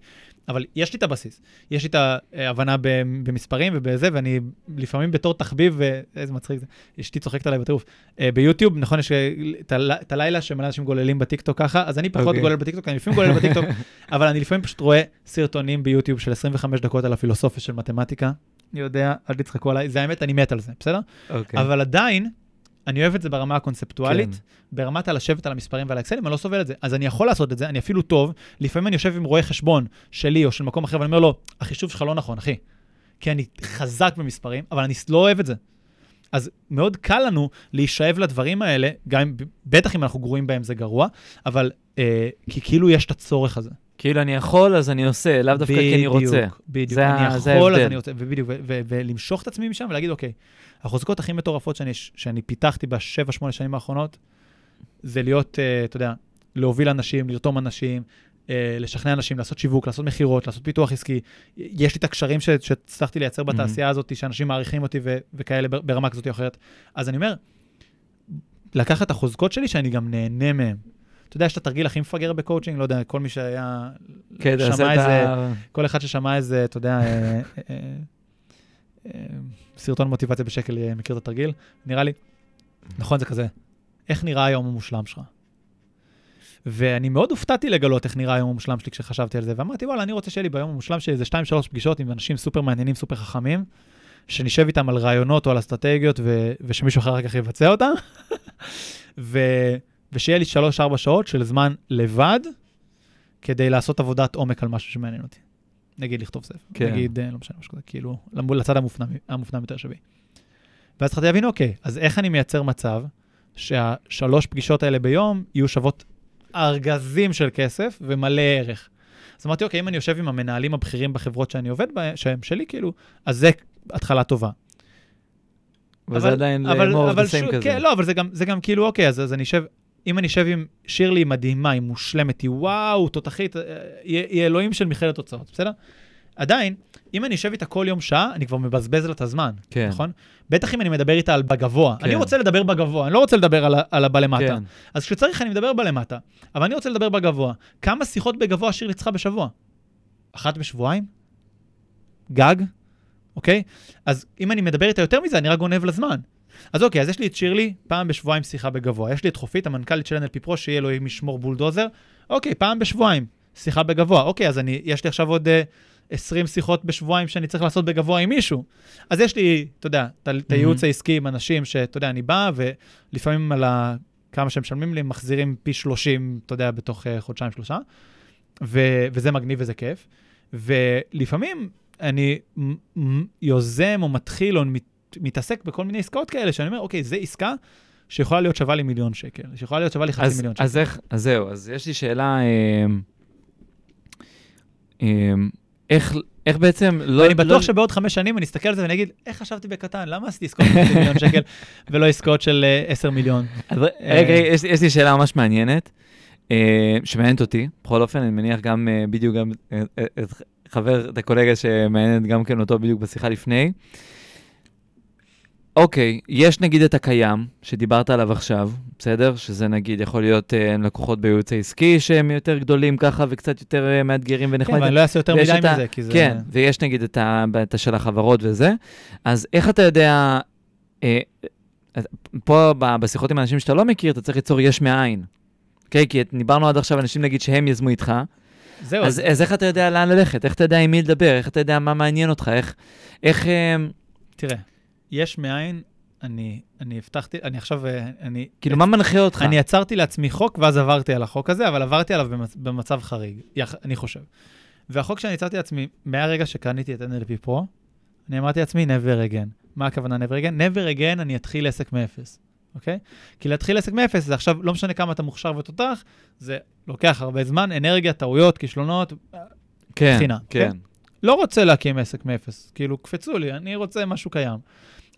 אבל יש לי את הבסיס. יש לי את ההבנה במספרים ובזה, ואני לפעמים בתור תחביב, איזה מצחיק זה, אשתי צוחקת עליי בטירוף. אה, ביוטיוב, נכון, יש את הל- את הלילה שמלא אנשים גוללים בטיקטוק ככה, אז אני פחות אוקיי. גולל בטיקטוק, אני לפעמים גולל בטיקטוק, אבל אני לפעמים פשוט רואה סרטונים ביוטיוב של 25 דקות על הפילוסופיה של מתמטיקה. אני יודע, אל תצחקו עליי, זה האמת, אני מת על זה, בסדר? אוקיי. אבל עדיין, אני אוהב את זה ברמה הקונספטואלית, כן. ברמת הלשבת על המספרים ועל האקסלים, אני לא סובל את זה. אז אני יכול לעשות את זה, אני אפילו טוב. לפעמים אני יושב עם רואה חשבון שלי או של מקום אחר, ואני אומר לו, החישוב שלך לא נכון, אחי. כי אני חזק במספרים, אבל אני לא אוהב את זה. אז מאוד קל לנו להישאב לדברים האלה, גם בטח אם אנחנו גרועים בהם זה גרוע, אבל אה, כי כאילו יש את הצורך הזה. כאילו אני יכול, אז אני עושה, לאו דווקא כי אני רוצה. בדיוק, בדיוק. אני יכול, אז. אני רוצה, ובדיוק, ולמשוך את עצמי משם ולהגיד, אוקיי, החוזקות הכי מטורפות שאני, שאני פיתחתי בשבע, שמונה שנים האחרונות, זה להיות, אה, אתה יודע, להוביל אנשים, לרתום אנשים, אה, לשכנע אנשים, לעשות שיווק, לעשות מכירות, לעשות פיתוח עסקי. יש לי את הקשרים שהצלחתי לייצר בתעשייה הזאת, שאנשים מעריכים אותי ו- וכאלה בר- ברמה כזאת או אחרת. אז אני אומר, לקחת את החוזקות שלי, שאני גם נהנה מהם. אתה יודע, יש את התרגיל הכי מפגר בקואוצ'ינג, לא יודע, כל מי שהיה, כן, שמע איזה, ה... כל אחד ששמע איזה, אתה יודע, אה, אה, אה, סרטון מוטיבציה בשקל אה, מכיר את התרגיל, נראה לי. נכון, זה כזה. איך נראה היום המושלם שלך? ואני מאוד הופתעתי לגלות איך נראה היום המושלם שלי כשחשבתי על זה, ואמרתי, וואלה, אני רוצה שיהיה לי ביום המושלם שלי איזה 2-3 פגישות עם אנשים סופר מעניינים, סופר חכמים, שנשב איתם על רעיונות או על אסטרטגיות, ו- ושמישהו אחר כך יבצע אותם, ו- ושיהיה לי 3-4 שעות של זמן לבד, כדי לעשות עבודת עומק על משהו שמעניין אותי. נגיד לכתוב ספר, כן. נגיד, אה, לא משנה, משהו כזה, כאילו, לצד המופנם, המופנם יותר שבי. ואז התחלתי להבין, אוקיי, אז איך אני מייצר מצב שהשלוש פגישות האלה ביום יהיו שוות ארגזים של כסף ומלא ערך. אז אמרתי, אוקיי, אם אני יושב עם המנהלים הבכירים בחברות שאני עובד בהן, שהם שלי, כאילו, אז זה התחלה טובה. וזה עדיין אבל, more of the same כזה. כן, לא, אבל זה גם, זה גם כאילו, אוקיי, אז, אז אני אשב, אם אני אשב עם שירלי מדהימה, היא מושלמת, היא וואו, תותחית, אה, היא, היא אלוהים של מכללת הוצאות, בסדר? עדיין, אם אני אשב איתה כל יום שעה, אני כבר מבזבז לה את הזמן, כן. נכון? בטח אם אני מדבר איתה על בגבוה. כן. אני רוצה לדבר בגבוה, אני לא רוצה לדבר על, על הבא למטה. כן. אז כשצריך אני מדבר בלמטה, אבל אני רוצה לדבר בגבוה. כמה שיחות בגבוה שירלי צריכה בשבוע? אחת בשבועיים? גג? אוקיי? אז אם אני מדבר איתה יותר מזה, אני רק גונב לזמן. אז אוקיי, אז יש לי את שירלי, פעם בשבועיים שיחה בגבוה. יש לי את חופית, המנכ"לית של NLP פרו, שיהיה לו עם משמור בולדוזר. אוקיי, פעם בשבועיים, שיחה בגבוה. אוקיי, אז אני, יש לי עכשיו עוד uh, 20 שיחות בשבועיים שאני צריך לעשות בגבוה עם מישהו. אז יש לי, אתה יודע, את את הייעוץ העסקי עם אנשים שאתה יודע, אני בא, ולפעמים על ה... כמה שהם משלמים לי, מחזירים פי 30, אתה יודע, בתוך uh, חודשיים-שלושה. ו- וזה מגניב וזה כיף. ולפעמים אני יוזם או מתחיל או מת- מתעסק בכל מיני עסקאות כאלה, שאני אומר, אוקיי, זו עסקה שיכולה להיות שווה לי מיליון שקל, שיכולה להיות שווה לי חצי אז, מיליון שקל. אז איך, אז זהו, אז יש לי שאלה, אמ, אמ, איך, איך בעצם לא... ואני בטוח לא, שבעוד חמש שנים אני אסתכל על זה ואני אגיד, איך חשבתי בקטן? למה עשיתי עסקאות של חצי מיליון שקל ולא עסקאות של אה, עשר מיליון? רגע, יש, לי- יש לי שאלה ממש מעניינת, אה, שמעניינת אותי, בכל אופן, אני מניח גם, אה, בדיוק גם, אה, אה, את חבר, את הקולגה שמעניינת גם כן אותו בדיוק בשיחה לפני. אוקיי, יש נגיד את הקיים, שדיברת עליו עכשיו, בסדר? שזה נגיד יכול להיות אה, לקוחות בייעוץ העסקי שהם יותר גדולים ככה וקצת יותר אה, מאתגרים כן, ונחמדים. ואני לא אעשה יותר מדי את ה- מזה, כי זה... כן, ויש נגיד את ה- את של החברות וזה. אז איך אתה יודע, אה, פה בשיחות עם אנשים שאתה לא מכיר, אתה צריך ליצור יש מאין. אוקיי? כי דיברנו עד עכשיו אנשים נגיד שהם יזמו איתך, זהו, אז, אז איך אתה יודע לאן ללכת? איך אתה יודע עם מי לדבר? איך אתה יודע מה מעניין אותך? איך... איך אה, תראה, יש מאין, אני, אני הבטחתי, אני עכשיו, אה, אני... כאילו, מה מנחה אותך? אני יצרתי לעצמי חוק, ואז עברתי על החוק הזה, אבל עברתי עליו במצ... במצב חריג, יח... אני חושב. והחוק שאני יצרתי לעצמי, מהרגע שקניתי את NLP Pro, אני אמרתי לעצמי, never again. מה הכוונה never again? never again אני אתחיל עסק מאפס, אוקיי? כי להתחיל עסק מאפס, זה עכשיו, לא משנה כמה אתה מוכשר ותותח, זה לוקח הרבה זמן, אנרגיה, טעויות, כישלונות, כן, בחינה, כן. לא רוצה להקים עסק מאפס, כאילו, קפצו לי, אני רוצה משהו קיים.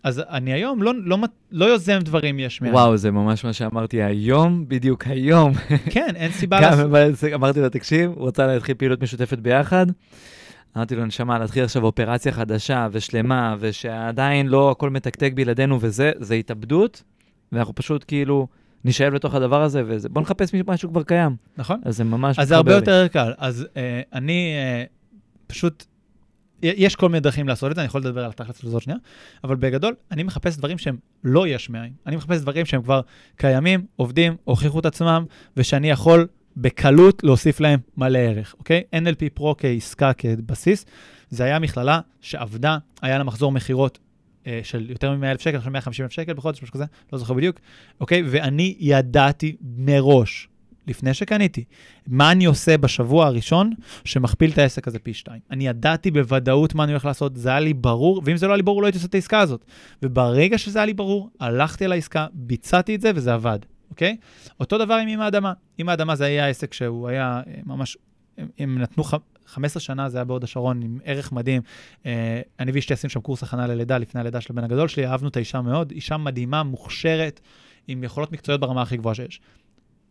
אז אני היום לא, לא, לא יוזם דברים יש מאין. וואו, זה ממש מה שאמרתי היום, בדיוק היום. כן, אין סיבה לעשות... אמרתי לו, תקשיב, הוא רוצה להתחיל פעילות משותפת ביחד. אמרתי לו, נשמה, להתחיל עכשיו אופרציה חדשה ושלמה, ושעדיין לא הכל מתקתק בלעדינו וזה, זה התאבדות, ואנחנו פשוט כאילו נשאב לתוך הדבר הזה, ובוא נחפש משהו כבר קיים. נכון? אז זה ממש אז זה הרבה לי. יותר קל. אז אה, אני אה, פשוט, יש כל מיני דרכים לעשות את זה, אני יכול לדבר על התכלס לזאת שנייה, אבל בגדול, אני מחפש דברים שהם לא יש מאין. אני מחפש דברים שהם כבר קיימים, עובדים, הוכיחו את עצמם, ושאני יכול בקלות להוסיף להם מלא ערך, אוקיי? NLP Pro כעסקה, כבסיס, זה היה מכללה שעבדה, היה לה מחזור מכירות אה, של יותר מ-100,000 שקל, עכשיו 150,000 שקל בחודש, משהו כזה, לא זוכר בדיוק, אוקיי? ואני ידעתי מראש, לפני שקניתי, מה אני עושה בשבוע הראשון שמכפיל את העסק הזה פי שתיים. אני ידעתי בוודאות מה אני הולך לעשות, זה היה לי ברור, ואם זה לא היה לי ברור, לא הייתי עושה את העסקה הזאת. וברגע שזה היה לי ברור, הלכתי על העסקה, ביצעתי את זה וזה עבד, אוקיי? אותו דבר עם עם האדמה. עם האדמה זה היה עסק שהוא היה אה, ממש, הם, נתנו ח... 15 שנה, זה היה בהוד השרון, עם ערך מדהים. אה, אני ואשתי עשינו שם קורס הכנה ללידה, לפני הלידה של הבן הגדול שלי, אהבנו את האישה מאוד, אישה מדהימה, מוכשרת, עם יכולות מקצועיות ברמה הכי גבוהה שיש.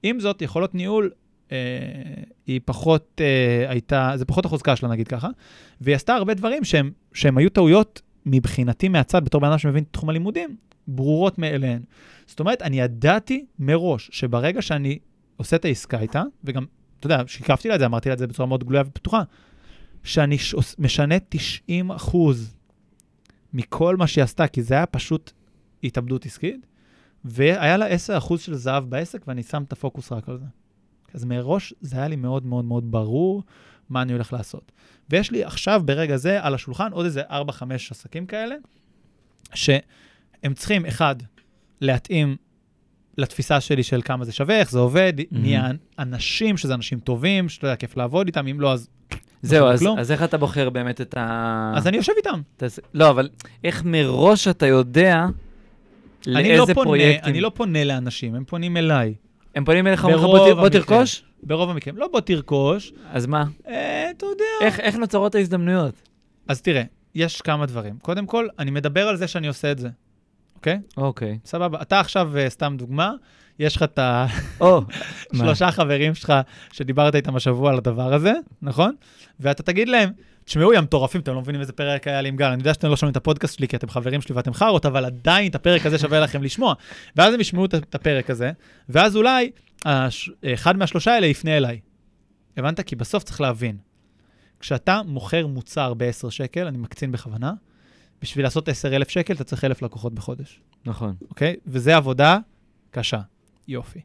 עם זאת, יכולות ניהול, אה, היא פחות אה, הייתה, זה פחות החוזקה שלה, נגיד ככה, והיא עשתה הרבה דברים שהם, שהם היו טעויות מבחינתי מהצד, בתור בן אדם שמבין את תחום הלימודים, ברורות מאליהן. זאת אומרת, אני ידעתי מראש שברגע שאני עושה את העסקה איתה, וגם, אתה יודע, שיקפתי לה את זה, אמרתי לה את זה בצורה מאוד גלויה ופתוחה, שאני ש... משנה 90 אחוז מכל מה שהיא עשתה, כי זה היה פשוט התאבדות עסקית, והיה לה 10% של זהב בעסק, ואני שם את הפוקוס רק על זה. אז מראש זה היה לי מאוד מאוד מאוד ברור מה אני הולך לעשות. ויש לי עכשיו, ברגע זה, על השולחן עוד איזה 4-5 עסקים כאלה, שהם צריכים, אחד, להתאים לתפיסה שלי של כמה זה שווה, איך זה עובד, מי האנשים, שזה אנשים טובים, שאתה יודע, כיף לעבוד איתם, אם לא, אז... זהו, לא אז, כלום. אז איך אתה בוחר באמת את ה... אז אני יושב איתם. תעשה- לא, אבל איך מראש אתה יודע אני לא, לאיזה פונה, פרויקטים... אני לא פונה לאנשים, הם פונים אליי. הם פונים אליך, אומרים לך, בוא, בוא המקרים. תרכוש? ברוב המקרים. לא בוא תרכוש, אז מה? אה, אתה יודע. איך, איך נוצרות ההזדמנויות? אז תראה, יש כמה דברים. קודם כל, אני מדבר על זה שאני עושה את זה, אוקיי? אוקיי. סבבה. אתה עכשיו, אה, סתם דוגמה, יש לך את או, מה? השלושה חברים שלך שדיברת איתם השבוע על הדבר הזה, נכון? ואתה תגיד להם, תשמעו, יא מטורפים, אתם לא מבינים איזה פרק היה לי עם גל. אני יודע שאתם לא שומעים את הפודקאסט שלי כי אתם חברים שלי ואתם חארות, אבל עדיין את הפרק הזה שווה לכם לשמוע. ואז הם ישמעו את- הפרק הזה, ואז אולי הש- אחד מהשלושה האלה יפנה אליי. הבנת? כי בסוף צריך להבין. כשאתה מוכר מוצר ב-10 שקל, אני מקצין בכוונה, בשביל לעשות 10,000 שקל אתה צריך 1,000 לקוחות בחודש. נכון. אוקיי? וזה עבודה קשה. יופי.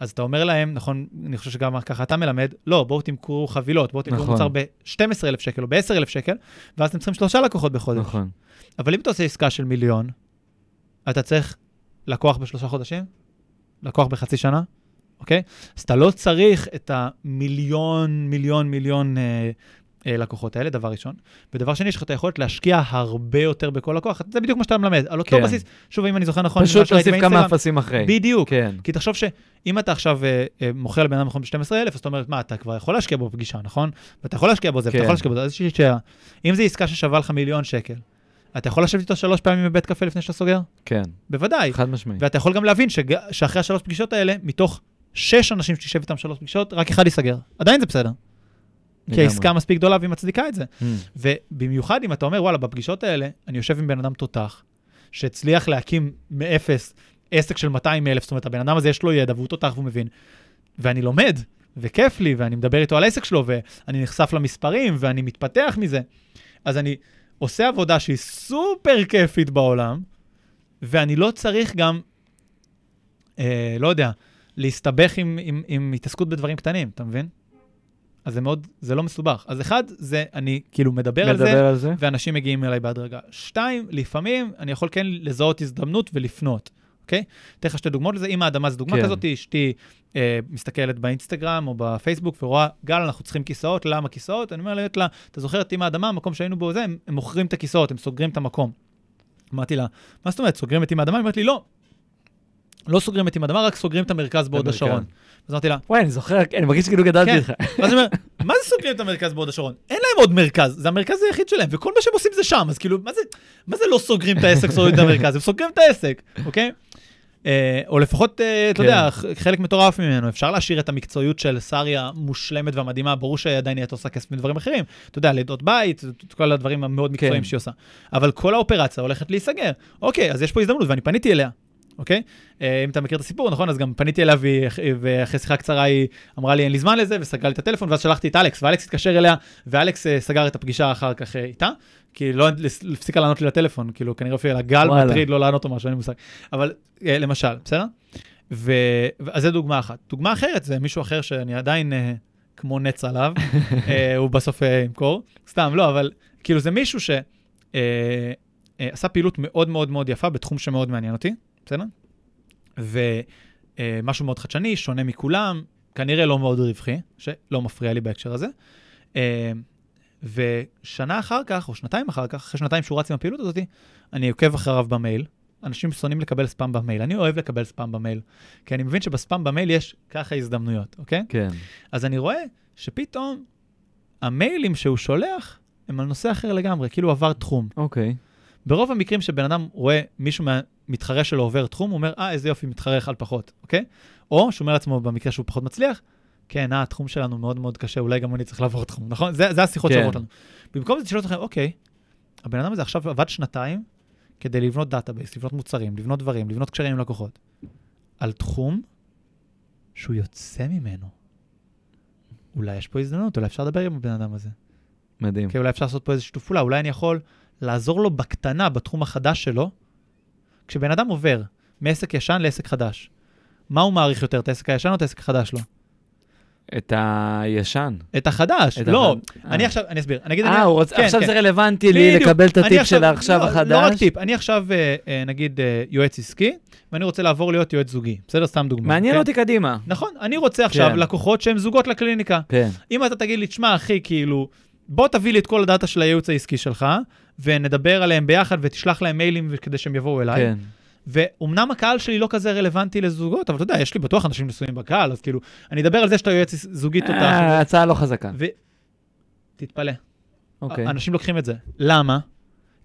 אז אתה אומר להם, נכון, אני חושב שגם ככה אתה מלמד, לא, בואו תמכרו חבילות, בואו תמכרו נכון. מוצר ב-12,000 שקל או ב-10,000 שקל, ואז אתם צריכים שלושה לקוחות בחודש. נכון. אבל אם אתה עושה עסקה של מיליון, אתה צריך לקוח בשלושה חודשים, לקוח בחצי שנה, אוקיי? אז אתה לא צריך את המיליון, מיליון, מיליון אה, אה, לקוחות האלה, דבר ראשון. ודבר שני, יש לך את היכולת להשקיע הרבה יותר בכל לקוח. זה בדיוק מה שאתה מלמד, על אותו כן. בסיס. שוב, אם אני זוכר נכון, פשוט להוסיף כמה אפסים אחרי. בדיוק. כן. כי תחשוב שאם אתה עכשיו אה, אה, מוכר לבן אדם נכון ב-12,000, אז אתה אומר, מה, אתה כבר יכול להשקיע בו פגישה, נכון? ואתה יכול להשקיע בו זה, ואתה כן. יכול להשקיע בו זה, אז יש לי שאלה. אם זו עסקה ששווה לך מיליון שקל, אתה יכול לשבת איתו שלוש פעמים בבית קפה לפני שאתה סוגר? כן. בוודאי. חד משמעית. ואתה יכול גם להבין שג... שאחרי השלוש פגישות האלה, מתוך שש אנשים שתשב איתם שלוש פגישות, רק אחד ייסגר. עדיין זה בסדר. כי. העסקה מספיק גדולה והיא מצדיקה את זה. Mm. ובמיוחד אם אתה אומר, וואלה, בפגישות האלה, אני יושב עם בן אדם תותח, שהצליח להקים מאפס עסק של 200 אלף, זאת אומרת, הבן אדם הזה יש לו ידע והוא תותח והוא מבין. ואני לומד, וכיף לי, ואני מדבר איתו על העסק שלו, ואני נחשף למספרים, ואני מתפתח מזה. אז אני עושה עבודה שהיא סופר כיפית בעולם, ואני לא צריך גם, אה, לא יודע, להסתבך עם, עם, עם התעסקות בדברים קטנים, אתה מבין? אז זה מאוד, זה לא מסובך. אז אחד, זה, אני כאילו מדבר, על זה, מדבר על זה? ואנשים מגיעים אליי בהדרגה. שתיים, לפעמים אני יכול כן לזהות הזדמנות ולפנות, אוקיי? אתן לך שתי דוגמאות לזה. אם האדמה זו דוגמה כן. כזאת, אשתי אה, מסתכלת באינסטגרם או בפייסבוק ורואה, גל, אנחנו צריכים כיסאות, למה כיסאות? אני אומר לה, לה, אתה זוכר את עם האדמה, המקום שהיינו בו זה, הם, הם מוכרים את הכיסאות, הם סוגרים את המקום. אמרתי לה, מה זאת אומרת, סוגרים את עם האדמה? היא אומרת לי, לא. לא סוגרים את עם האדמה, רק סוגרים את המרכז בהוד. השרון. אז אמרתי לה, וואי, אני זוכר, אני מרגיש כאילו גדלתי כן. איתך. ואז אני אומר, מה זה סוגרים את המרכז בהוד השרון? אין להם עוד מרכז, זה המרכז היחיד שלהם, וכל מה שהם עושים זה שם, אז כאילו, מה זה, לא סוגרים את העסק, סוגרים את המרכז? הם סוגרים את העסק, אוקיי? אה, או לפחות, אה, אתה כן. יודע, ח- חלק מטורף ממנו, אפשר להשאיר את המקצועיות של שרי המושלמת והמדהימה, ברור שעדיין היא עושה כסף מדברים אחרים, אתה יודע, לידות בית, כל הדברים המאוד מקצועיים כן. שהיא עושה. אבל כל האופרציה הולכת להיסגר. אוקיי, אז יש פה הזדמנות, ואני פניתי אליה, אוקיי? אה, אם אתה מכיר את הסיפור, נכון? אז גם פניתי אליה, והיא- ואחרי שיחה קצרה היא אמרה לי, אין לי זמן לזה, וסגרה לי את הטלפון, ואז שלחתי את אלכס, ואלכס התקשר אליה, ואלכס אה, סגר את הפגישה אחר כך אה, איתה, כי לא הפסיקה לענות לי לטלפון, כאילו, כנראה אפילו הגל וואלה. מטריד לא לענות או משהו, אין לי מושג. אבל למשל, בסדר? ו... אז זו דוגמה אחת. דוגמה אחרת זה מישהו אחר שאני עדיין כמו נץ עליו, הוא בסוף ימכור. סתם, לא, אבל כאילו זה מישהו אה, עשה פעילות מאוד מאוד מאוד יפה בתחום שמאוד מעניין אותי, בסדר? ומשהו מאוד חדשני, שונה מכולם, כנראה לא מאוד רווחי, שלא מפריע לי בהקשר הזה. אה, ושנה אחר כך, או שנתיים אחר כך, אחרי שנתיים שהוא רץ עם הפעילות הזאת, אני עוקב אחריו במייל. אנשים שונאים לקבל ספאם במייל. אני אוהב לקבל ספאם במייל, כי אני מבין שבספאם במייל יש ככה הזדמנויות, אוקיי? כן. אז אני רואה שפתאום המיילים שהוא שולח הם על נושא אחר לגמרי, כאילו עבר תחום. אוקיי. ברוב המקרים שבן אדם רואה מישהו מהמתחרה שלו עובר תחום, הוא אומר, אה, איזה יופי, מתחרה אחד פחות, אוקיי? או שהוא אומר לעצמו, במקרה שהוא פחות מצליח, כן, אה, התחום שלנו מאוד מאוד קשה, אולי גם אני צריך לעבור תחום, נכון? זה, זה השיחות כן. שעוברות לנו. במקום זה תשאלו אתכם, אוקיי, הבן אדם הזה עכשיו עבד שנתיים כדי לבנות database, לבנות מוצרים, לבנות דברים, לבנות קשרים עם לקוחות, על תחום שהוא יוצא ממנו. אולי יש פה הזדמנות, אולי אפשר לדבר עם הבן אדם הזה. מדהים. כי אולי אפשר לעשות פה איזה שיתוף פעולה, אולי אני יכול לעזור לו בקטנה, בתחום החדש שלו. כשבן אדם עובר מעסק ישן לעסק חדש, מה הוא מעריך יותר, את העסק הישן או את העסק החדש שלו? את הישן. את החדש. את לא, החד- אני אה. עכשיו, אני אסביר. אני אגיד, אה, אני- הוא רוצה, כן, עכשיו כן. זה רלוונטי לי. לקבל את הטיפ של עכשיו לא, החדש? לא רק טיפ, אני עכשיו, אה, אה, נגיד, אה, יועץ עסקי, ואני רוצה לעבור להיות יועץ זוגי. בסדר? סתם דוגמה. מעניין כן? אותי קדימה. נכון, אני רוצה עכשיו כן. לקוחות שהם זוגות לקליניקה. כן. אם אתה תגיד לי, תשמע, אחי, כאילו, בוא תביא לי את כל הדאטה של הייעוץ העסקי שלך, ונדבר עליהם ביחד, ותשלח להם מיילים כדי שהם יבואו אליי. כן. ואומנם הקהל שלי לא כזה רלוונטי לזוגות, אבל אתה יודע, יש לי בטוח אנשים נשואים בקהל, אז כאילו, אני אדבר על זה שאתה יועץ זוגית תותח. אה, הצעה לא חזקה. ו... תתפלא, אוקיי. אנשים לוקחים את זה. למה?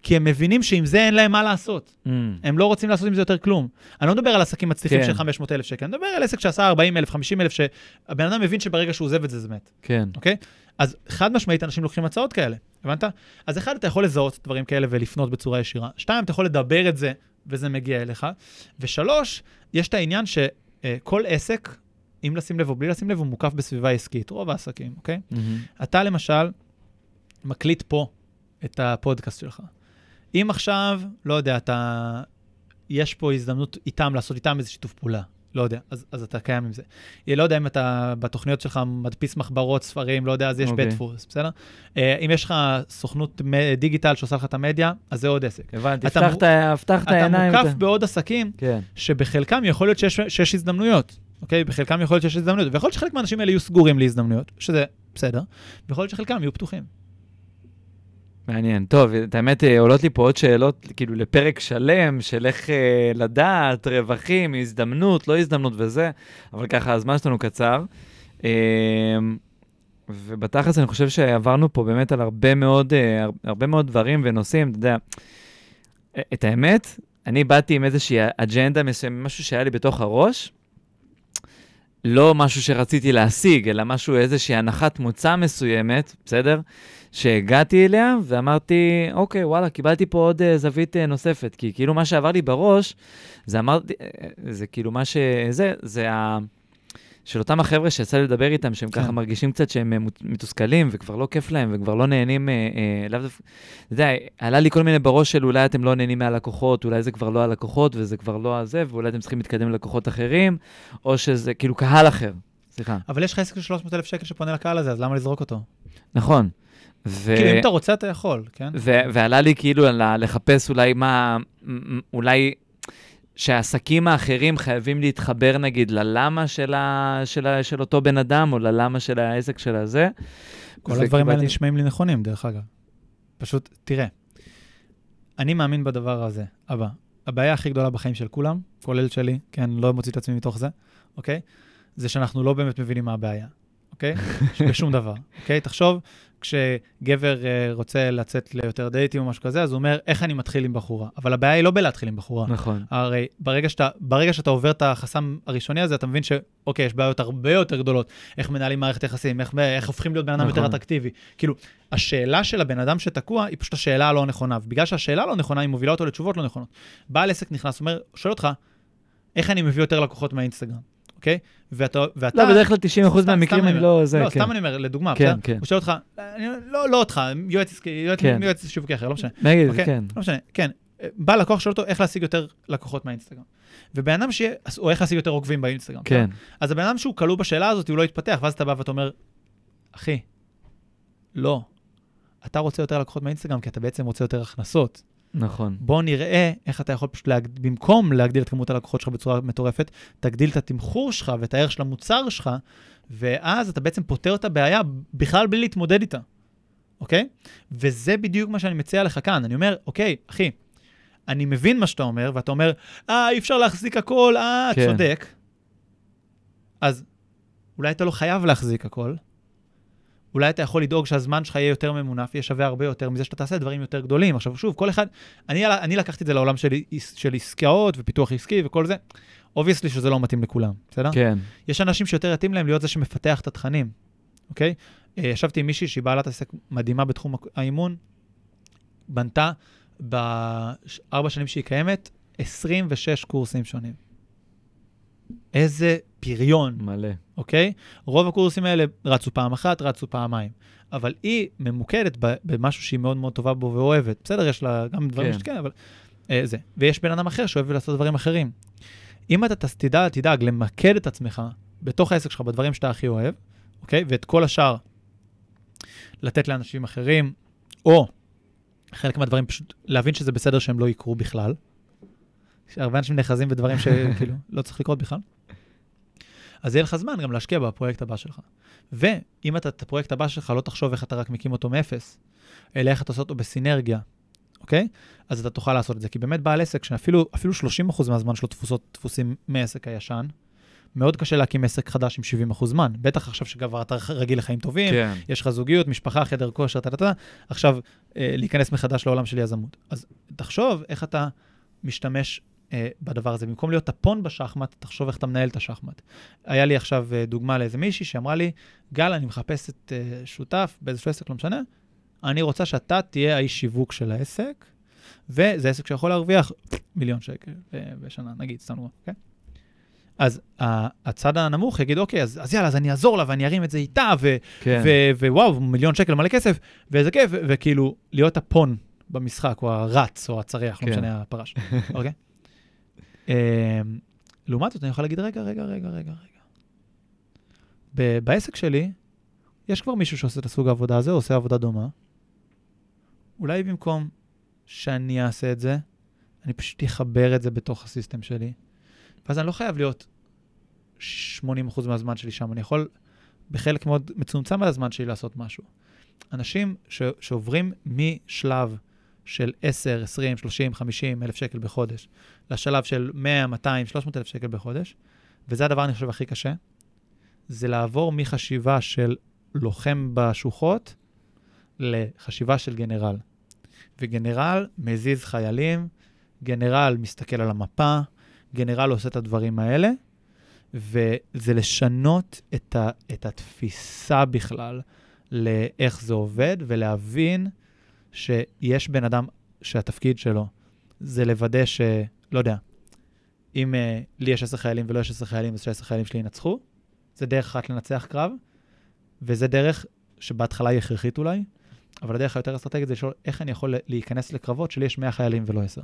כי הם מבינים שעם זה אין להם מה לעשות. Mm, הם לא רוצים לעשות עם זה יותר כלום. אני לא מדבר על עסקים מצליחים כן. של 500,000 שקל, אני מדבר על עסק שעשה 40,000, 50,000, שהבן אדם מבין שברגע שהוא עוזב את זה, זה מת. כן. אוקיי? אז חד משמעית אנשים לוקחים הצעות כאלה, הבנת? אז אחד, אתה יכול לזהות דברים כאלה ולפנות בצורה ישירה. שתיים, אתה יכול לדבר את זה וזה מגיע אליך. ושלוש, יש את העניין שכל עסק, אם לשים לב או בלי לשים לב, הוא מוקף בסביבה עסקית, רוב העסקים, אוקיי? מהמם. אתה למשל מקליט פה את הפודקאסט שלך. אם עכשיו, לא יודע, אתה... יש פה הזדמנות איתם, לעשות איתם איזה שיתוף פעולה. לא יודע, אז, אז אתה קיים עם זה. לא יודע אם אתה בתוכניות שלך מדפיס מחברות, ספרים, לא יודע, אז יש אוקיי. בית דפוס, בסדר? אה, אם יש לך סוכנות דיגיטל שעושה לך את המדיה, אז זה עוד עסק. הבנתי, אתה פתח מו- את ה- פתח את אתה. מוקף אתה- בעוד עסקים כן. שבחלקם יכול להיות שיש, שיש הזדמנויות, אוקיי? בחלקם יכול להיות שיש הזדמנויות, ויכול להיות שחלק מהאנשים האלה יהיו סגורים להזדמנויות, שזה בסדר, ויכול להיות שחלקם יהיו פתוחים. מעניין. טוב, את האמת, אה, עולות לי פה עוד שאלות, כאילו, לפרק שלם של איך אה, לדעת, רווחים, הזדמנות, לא הזדמנות וזה, אבל ככה, הזמן שלנו קצר. אה, ובתכלס אני חושב שעברנו פה באמת על הרבה מאוד, אה, הר- הרבה מאוד דברים ונושאים, אתה יודע. את האמת, אני באתי עם איזושהי אג'נדה מסוימת, משהו שהיה לי בתוך הראש, לא משהו שרציתי להשיג, אלא משהו, איזושהי הנחת מוצא מסוימת, בסדר? שהגעתי אליה ואמרתי, אוקיי, וואלה, קיבלתי פה עוד uh, זווית uh, נוספת, כי כאילו מה שעבר לי בראש, זה אמרתי, אה, זה כאילו מה שזה, זה ה... של אותם החבר'ה שיצא לי לדבר איתם, שהם כן. ככה מרגישים קצת שהם אה, מתוסכלים, וכבר לא כיף להם, וכבר לא נהנים, אה, אה, לאו דווקא, אתה יודע, עלה לי כל מיני בראש של אולי אתם לא נהנים מהלקוחות, אולי זה כבר לא הלקוחות, וזה כבר לא הזה, ואולי אתם צריכים להתקדם ללקוחות אחרים, או שזה כאילו קהל אחר. סליחה. אבל יש לך עסק של 300,000 שקל שפונה לקהל הזה, אז למה לזרוק אותו? נכון. ו... כאילו, אם אתה רוצה, אתה יכול, כן? ו- ועלה לי כאילו לחפש אולי מה, אולי שהעסקים האחרים חייבים להתחבר נגיד ללמה של, ה- של, ה- של אותו בן אדם, או ללמה של העסק של הזה. כל הדברים האלה וקיבלתי- נשמעים לי נכונים, דרך אגב. פשוט, תראה, אני מאמין בדבר הזה, הבא. הבעיה הכי גדולה בחיים של כולם, כולל שלי, כן, לא מוציא את עצמי מתוך זה, אוקיי? זה שאנחנו לא באמת מבינים מה הבעיה, אוקיי? בשום דבר, אוקיי? תחשוב, כשגבר אה, רוצה לצאת ליותר דייטים או משהו כזה, אז הוא אומר, איך אני מתחיל עם בחורה? אבל הבעיה היא לא בלהתחיל עם בחורה. נכון. הרי ברגע שאתה, ברגע שאתה עובר את החסם הראשוני הזה, אתה מבין שאוקיי, יש בעיות הרבה יותר גדולות. איך מנהלים מערכת יחסים, איך, איך הופכים להיות בן אדם יותר נכון. אטרקטיבי. כאילו, השאלה של הבן אדם שתקוע היא פשוט השאלה הלא נכונה, ובגלל שהשאלה הלא נכונה, היא מובילה אותו לתשובות לא נכונות. בעל עסק נכנס, אומר, שואל אותך, איך אני מביא יותר לקוחות מהאינסטגרם, אוקיי? ואתה... ואתה לא, בדרך כלל 90% סתם- מהמקרים הם אני לא זה, לא, כן. סתם אני אומר, לדוגמה, כן, בסדר? כן. הוא שואל אותך, אני, לא, לא אותך, יועץ עסקי, יועץ, כן. שיווקי אחר, לא משנה. נגיד, אוקיי? כן. לא משנה, כן. בא לקוח, שואל אותו איך להשיג יותר לקוחות מהאינסטגרם. ובן אדם שיהיה, או איך להשיג יותר עוקבים באינסטגרם. כן. אז הבן אדם שהוא כלוא בשאלה הזאת, הוא לא יתפתח, ואז אתה בא ואתה אומר, אחי, לא. אתה רוצה יותר לקוחות מהאינסטגרם, כי אתה בעצם רוצה יותר הכנסות. נכון. בוא נראה איך אתה יכול פשוט, להג... במקום להגדיל את כמות הלקוחות שלך בצורה מטורפת, תגדיל את התמחור שלך ואת הערך של המוצר שלך, ואז אתה בעצם פותר את הבעיה בכלל בלי להתמודד איתה, אוקיי? וזה בדיוק מה שאני מציע לך כאן. אני אומר, אוקיי, אחי, אני מבין מה שאתה אומר, ואתה אומר, אה, אי אפשר להחזיק הכל, אה, כן. צודק. אז אולי אתה לא חייב להחזיק הכל, אולי אתה יכול לדאוג שהזמן שלך יהיה יותר ממונף, יהיה שווה הרבה יותר מזה שאתה תעשה דברים יותר גדולים. עכשיו, שוב, כל אחד, אני, אני לקחתי את זה לעולם של, של עסקאות ופיתוח עסקי וכל זה. obviously שזה לא מתאים לכולם, בסדר? כן. יש אנשים שיותר יתאים להם להיות זה שמפתח את התכנים, אוקיי? אה, ישבתי עם מישהי שהיא בעלת עסק מדהימה בתחום האימון, בנתה בארבע שנים שהיא קיימת 26 קורסים שונים. איזה פריון, מלא. אוקיי? רוב הקורסים האלה רצו פעם אחת, רצו פעמיים. אבל היא ממוקדת במשהו שהיא מאוד מאוד טובה בו ואוהבת. בסדר, יש לה גם דברים כן. שכן, אבל... אה, זה. ויש בן אדם אחר שאוהב לעשות דברים אחרים. אם אתה תדע, תדאג למקד את עצמך בתוך העסק שלך בדברים שאתה הכי אוהב, אוקיי? ואת כל השאר לתת לאנשים אחרים, או חלק מהדברים פשוט להבין שזה בסדר שהם לא יקרו בכלל. הרבה אנשים נאחזים בדברים שכאילו לא צריך לקרות בכלל. אז יהיה לך זמן גם להשקיע בפרויקט הבא שלך. ואם אתה את הפרויקט הבא שלך, לא תחשוב איך אתה רק מקים אותו מאפס, אלא איך אתה עושה אותו בסינרגיה, אוקיי? אז אתה תוכל לעשות את זה. כי באמת בעל עסק, שאפילו 30% מהזמן שלו תפוסות, דפוסים מעסק הישן, מאוד קשה להקים עסק חדש עם 70% זמן. בטח עכשיו שכבר אתה רגיל לחיים טובים, כן. יש לך זוגיות, משפחה, חדר כושר, טה-טה-טה, עכשיו אה, להיכנס מחדש לעולם של יזמות. אז תחשוב איך אתה משתמש אה, בדבר הזה. במקום להיות טפון בשחמט, תחשוב איך אתה מנהל את השחמט. היה לי עכשיו אה, דוגמה לאיזה מישהי שאמרה לי, גל, אני מחפשת אה, שותף באיזשהו עסק, לא משנה, אני רוצה שאתה תהיה האיש שיווק של העסק, וזה עסק שיכול להרוויח מיליון שקל אה, בשנה, נגיד, סתם דוגמא, אוקיי? אז הצד הנמוך יגיד, אוקיי, אז, אז יאללה, אז אני אעזור לה ואני ארים את זה איתה, ו, כן. ו, ווואו, מיליון שקל מלא כסף, ואיזה כיף, ו- וכאילו, להיות הפון במשחק, או הרץ, או הצריח, לא כן. משנה, הפרש, אוקיי? אמ, לעומת זאת, אני יכול להגיד, רגע, רגע, רגע, רגע, רגע. בעסק שלי, יש כבר מישהו שעושה את הסוג העבודה הזה, עושה עבודה דומה. אולי במקום שאני אעשה את זה, אני פשוט אחבר את זה בתוך הסיסטם שלי. ואז אני לא חייב להיות 80% מהזמן שלי שם, אני יכול בחלק מאוד מצומצם מהזמן שלי לעשות משהו. אנשים ש- שעוברים משלב של 10, 20, 30, 50 אלף שקל בחודש, לשלב של 100, 200, 300 אלף שקל בחודש, וזה הדבר, אני חושב, הכי קשה, זה לעבור מחשיבה של לוחם בשוחות לחשיבה של גנרל. וגנרל מזיז חיילים, גנרל מסתכל על המפה, גנרל עושה את הדברים האלה, וזה לשנות את, ה, את התפיסה בכלל לאיך זה עובד, ולהבין שיש בן אדם שהתפקיד שלו זה לוודא ש... לא יודע, אם uh, לי יש עשר חיילים ולא יש עשר חיילים, אז שעשר חיילים שלי ינצחו. זה דרך אחת לנצח קרב, וזה דרך שבהתחלה היא הכרחית אולי, אבל הדרך היותר אסטרטגית זה לשאול איך אני יכול להיכנס לקרבות שלי יש 100 חיילים ולא 10.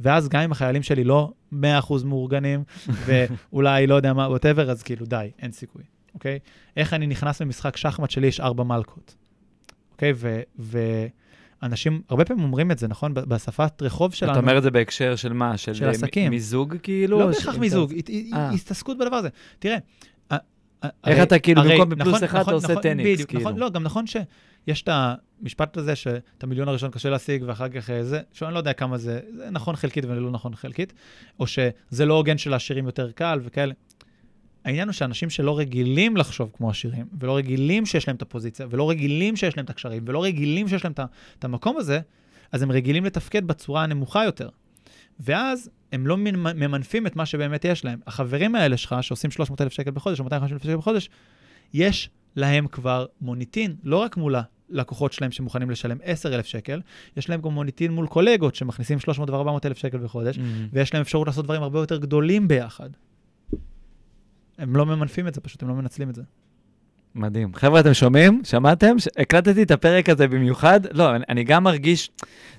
ואז גם אם החיילים שלי לא 100% מאורגנים, ואולי לא יודע מה, ווטאבר, אז כאילו די, אין סיכוי, אוקיי? איך אני נכנס למשחק שחמט שלי יש 4 מלכות, אוקיי? ו... ואנשים הרבה פעמים אומרים את זה, נכון? בשפת רחוב שלנו. אתה אומר את זה בהקשר של מה? של, של אה, עסקים. מיזוג כאילו? לא בהכרח מיזוג, אה. הסתעסקות בדבר הזה. תראה, ה- ה- איך הרי- אתה כאילו, הרי- במקום בפלוס נכון, אחד אתה נכון, עושה נכון, טניקס, כאילו. נכון, לא, גם נכון שיש את המשפט הזה שאת המיליון הראשון קשה להשיג ואחר כך אה, זה, שאני לא יודע כמה זה, זה נכון חלקית ולא נכון חלקית, או שזה לא הוגן שלעשירים יותר קל וכאלה. העניין הוא שאנשים שלא רגילים לחשוב כמו עשירים, ולא רגילים שיש להם את הפוזיציה, ולא רגילים שיש להם את הקשרים, ולא רגילים שיש להם את המקום הזה, אז הם רגילים לתפקד בצורה הנמוכה יותר. ואז הם לא ממ- ממנפים את מה שבאמת יש להם. החברים האלה שלך, שעושים 300 אלף שקל בחודש או 250 אלף שקל בחודש, יש להם כבר מוניטין, לא רק מול הלקוחות שלהם שמוכנים לשלם 10 אלף שקל, יש להם גם מוניטין מול קולגות שמכניסים 300 ו-400 אלף שקל בחודש, מהמם. ויש להם אפשרות לעשות דברים הרבה יותר גדולים ביחד. הם לא ממנפים את זה, פשוט הם לא מנצלים את זה. מדהים. חבר'ה, אתם שומעים? שמעתם? ש- הקלטתי את הפרק הזה במיוחד. לא, אני, אני גם מרגיש,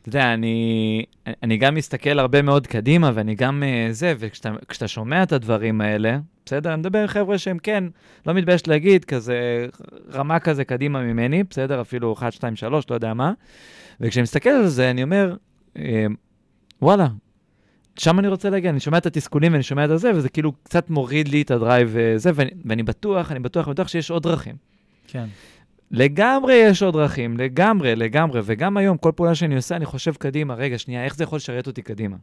אתה יודע, אני, אני גם מסתכל הרבה מאוד קדימה, ואני גם uh, זה, וכשאתה כשאתה שומע את הדברים האלה, בסדר? אני מדבר עם חבר'ה שהם כן, לא מתבייש להגיד, כזה רמה כזה קדימה ממני, בסדר? אפילו 1, 2, 3, לא יודע מה. וכשאני מסתכל על זה, אני אומר, אה, וואלה, שם אני רוצה להגיע, אני שומע את התסכולים ואני שומע את הזה, וזה כאילו קצת מוריד לי את הדרייב וזה, ואני, ואני בטוח, אני בטוח, אני בטוח שיש עוד דרכים. כן. לגמרי יש עוד דרכים, לגמרי, לגמרי, וגם היום, כל פעולה שאני עושה, אני חושב קדימה, רגע, שנייה, איך זה יכול לשרת אותי קדימה?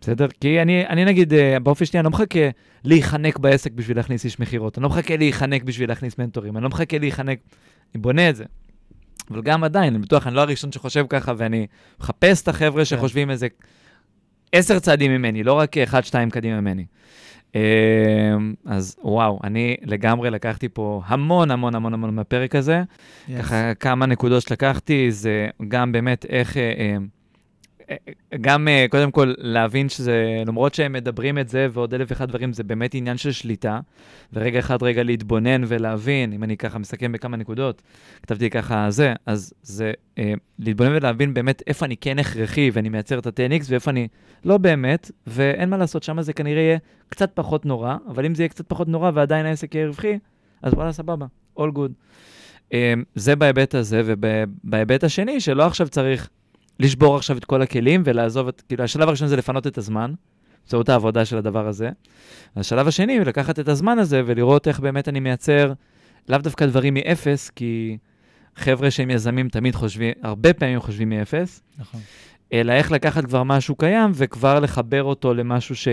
בסדר? כי אני, אני נגיד, אה, באופן שנייה, אני לא מחכה להיחנק בעסק בשביל להכניס איש מכירות, אני לא מחכה להיחנק בשביל להכניס מנטורים, אני לא מחכה להיחנק, אני בונה את זה. אבל גם עדיין, אני בטוח, אני לא הראשון שחושב ככה, ואני מחפש את החבר'ה שחושבים איזה עשר צעדים ממני, לא רק אחד, שתיים קדימה ממני. אה, אז וואו, אני לגמרי לקחתי פה המון המון המון המון מהפרק הזה. Yes. ככה כמה נקודות שלקחתי, זה גם באמת איך, אה, אה, גם אה, קודם כל להבין שזה, למרות שהם מדברים את זה ועוד אלף ואחד דברים, זה באמת עניין של שליטה. ורגע אחד רגע להתבונן ולהבין, אם אני ככה מסכם בכמה נקודות, כתבתי ככה זה, אז זה אה, להתבונן ולהבין באמת איפה אני כן הכרחי ואני מייצר את ה-10X ואיפה אני לא באמת, ואין מה לעשות, שם זה כנראה יהיה קצת פחות נורא, אבל אם זה יהיה קצת פחות נורא ועדיין העסק יהיה רווחי, אז וואלה, סבבה, all good. Um, זה בהיבט הזה, ובהיבט השני, שלא עכשיו צריך לשבור עכשיו את כל הכלים ולעזוב את, כאילו, השלב הראשון זה לפנות את הזמן, באמצעות העבודה של הדבר הזה. השלב השני לקחת את הזמן הזה ולראות איך באמת אני מייצר לאו דווקא דברים מאפס, כי חבר'ה שהם יזמים תמיד חושבים, הרבה פעמים חושבים מאפס. נכון. אלא איך לקחת כבר משהו קיים וכבר לחבר אותו למשהו ש...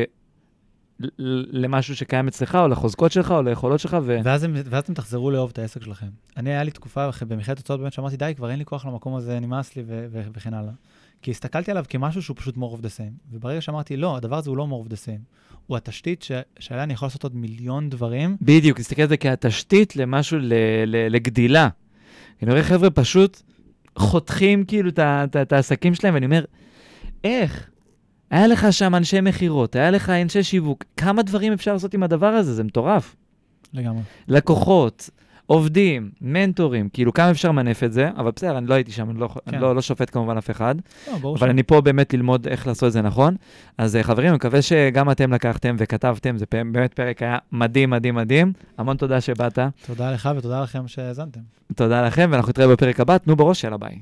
למשהו שקיים אצלך, או לחוזקות שלך, או ליכולות שלך, ו... ואז, הם, ואז אתם תחזרו לאהוב את העסק שלכם. אני, היה לי תקופה במכללת התוצאות באמת שאמרתי, די, כבר אין לי כוח למקום הזה, נמאס לי, ו- ו- וכן הלאה. כי הסתכלתי עליו כמשהו שהוא פשוט more of the same. וברגע שאמרתי, לא, הדבר הזה הוא לא more of the same. הוא התשתית ש- שעליה אני יכול לעשות עוד מיליון דברים. בדיוק, תסתכל על זה כהתשתית למשהו, ל- ל- לגדילה. אני רואה חבר'ה פשוט חותכים כאילו את העסקים שלהם, ואני אומר, איך? היה לך שם אנשי מכירות, היה לך אנשי שיווק, כמה דברים אפשר לעשות עם הדבר הזה? זה מטורף. לגמרי. לקוחות, עובדים, מנטורים, כאילו כמה אפשר למנף את זה, אבל בסדר, אני לא הייתי שם, אני לא, כן. אני לא, לא שופט כמובן אף אחד, לא, אבל שם. אני פה באמת ללמוד איך לעשות את זה נכון. אז אה, חברים, אני מקווה שגם אתם לקחתם וכתבתם, זה באמת פרק היה מדהים, מדהים, מדהים. המון תודה שבאת. תודה לך ותודה לכם שהאזנתם. תודה לכם, ואנחנו נתראה בפרק הבא, תנו בראש, יאללה ביי.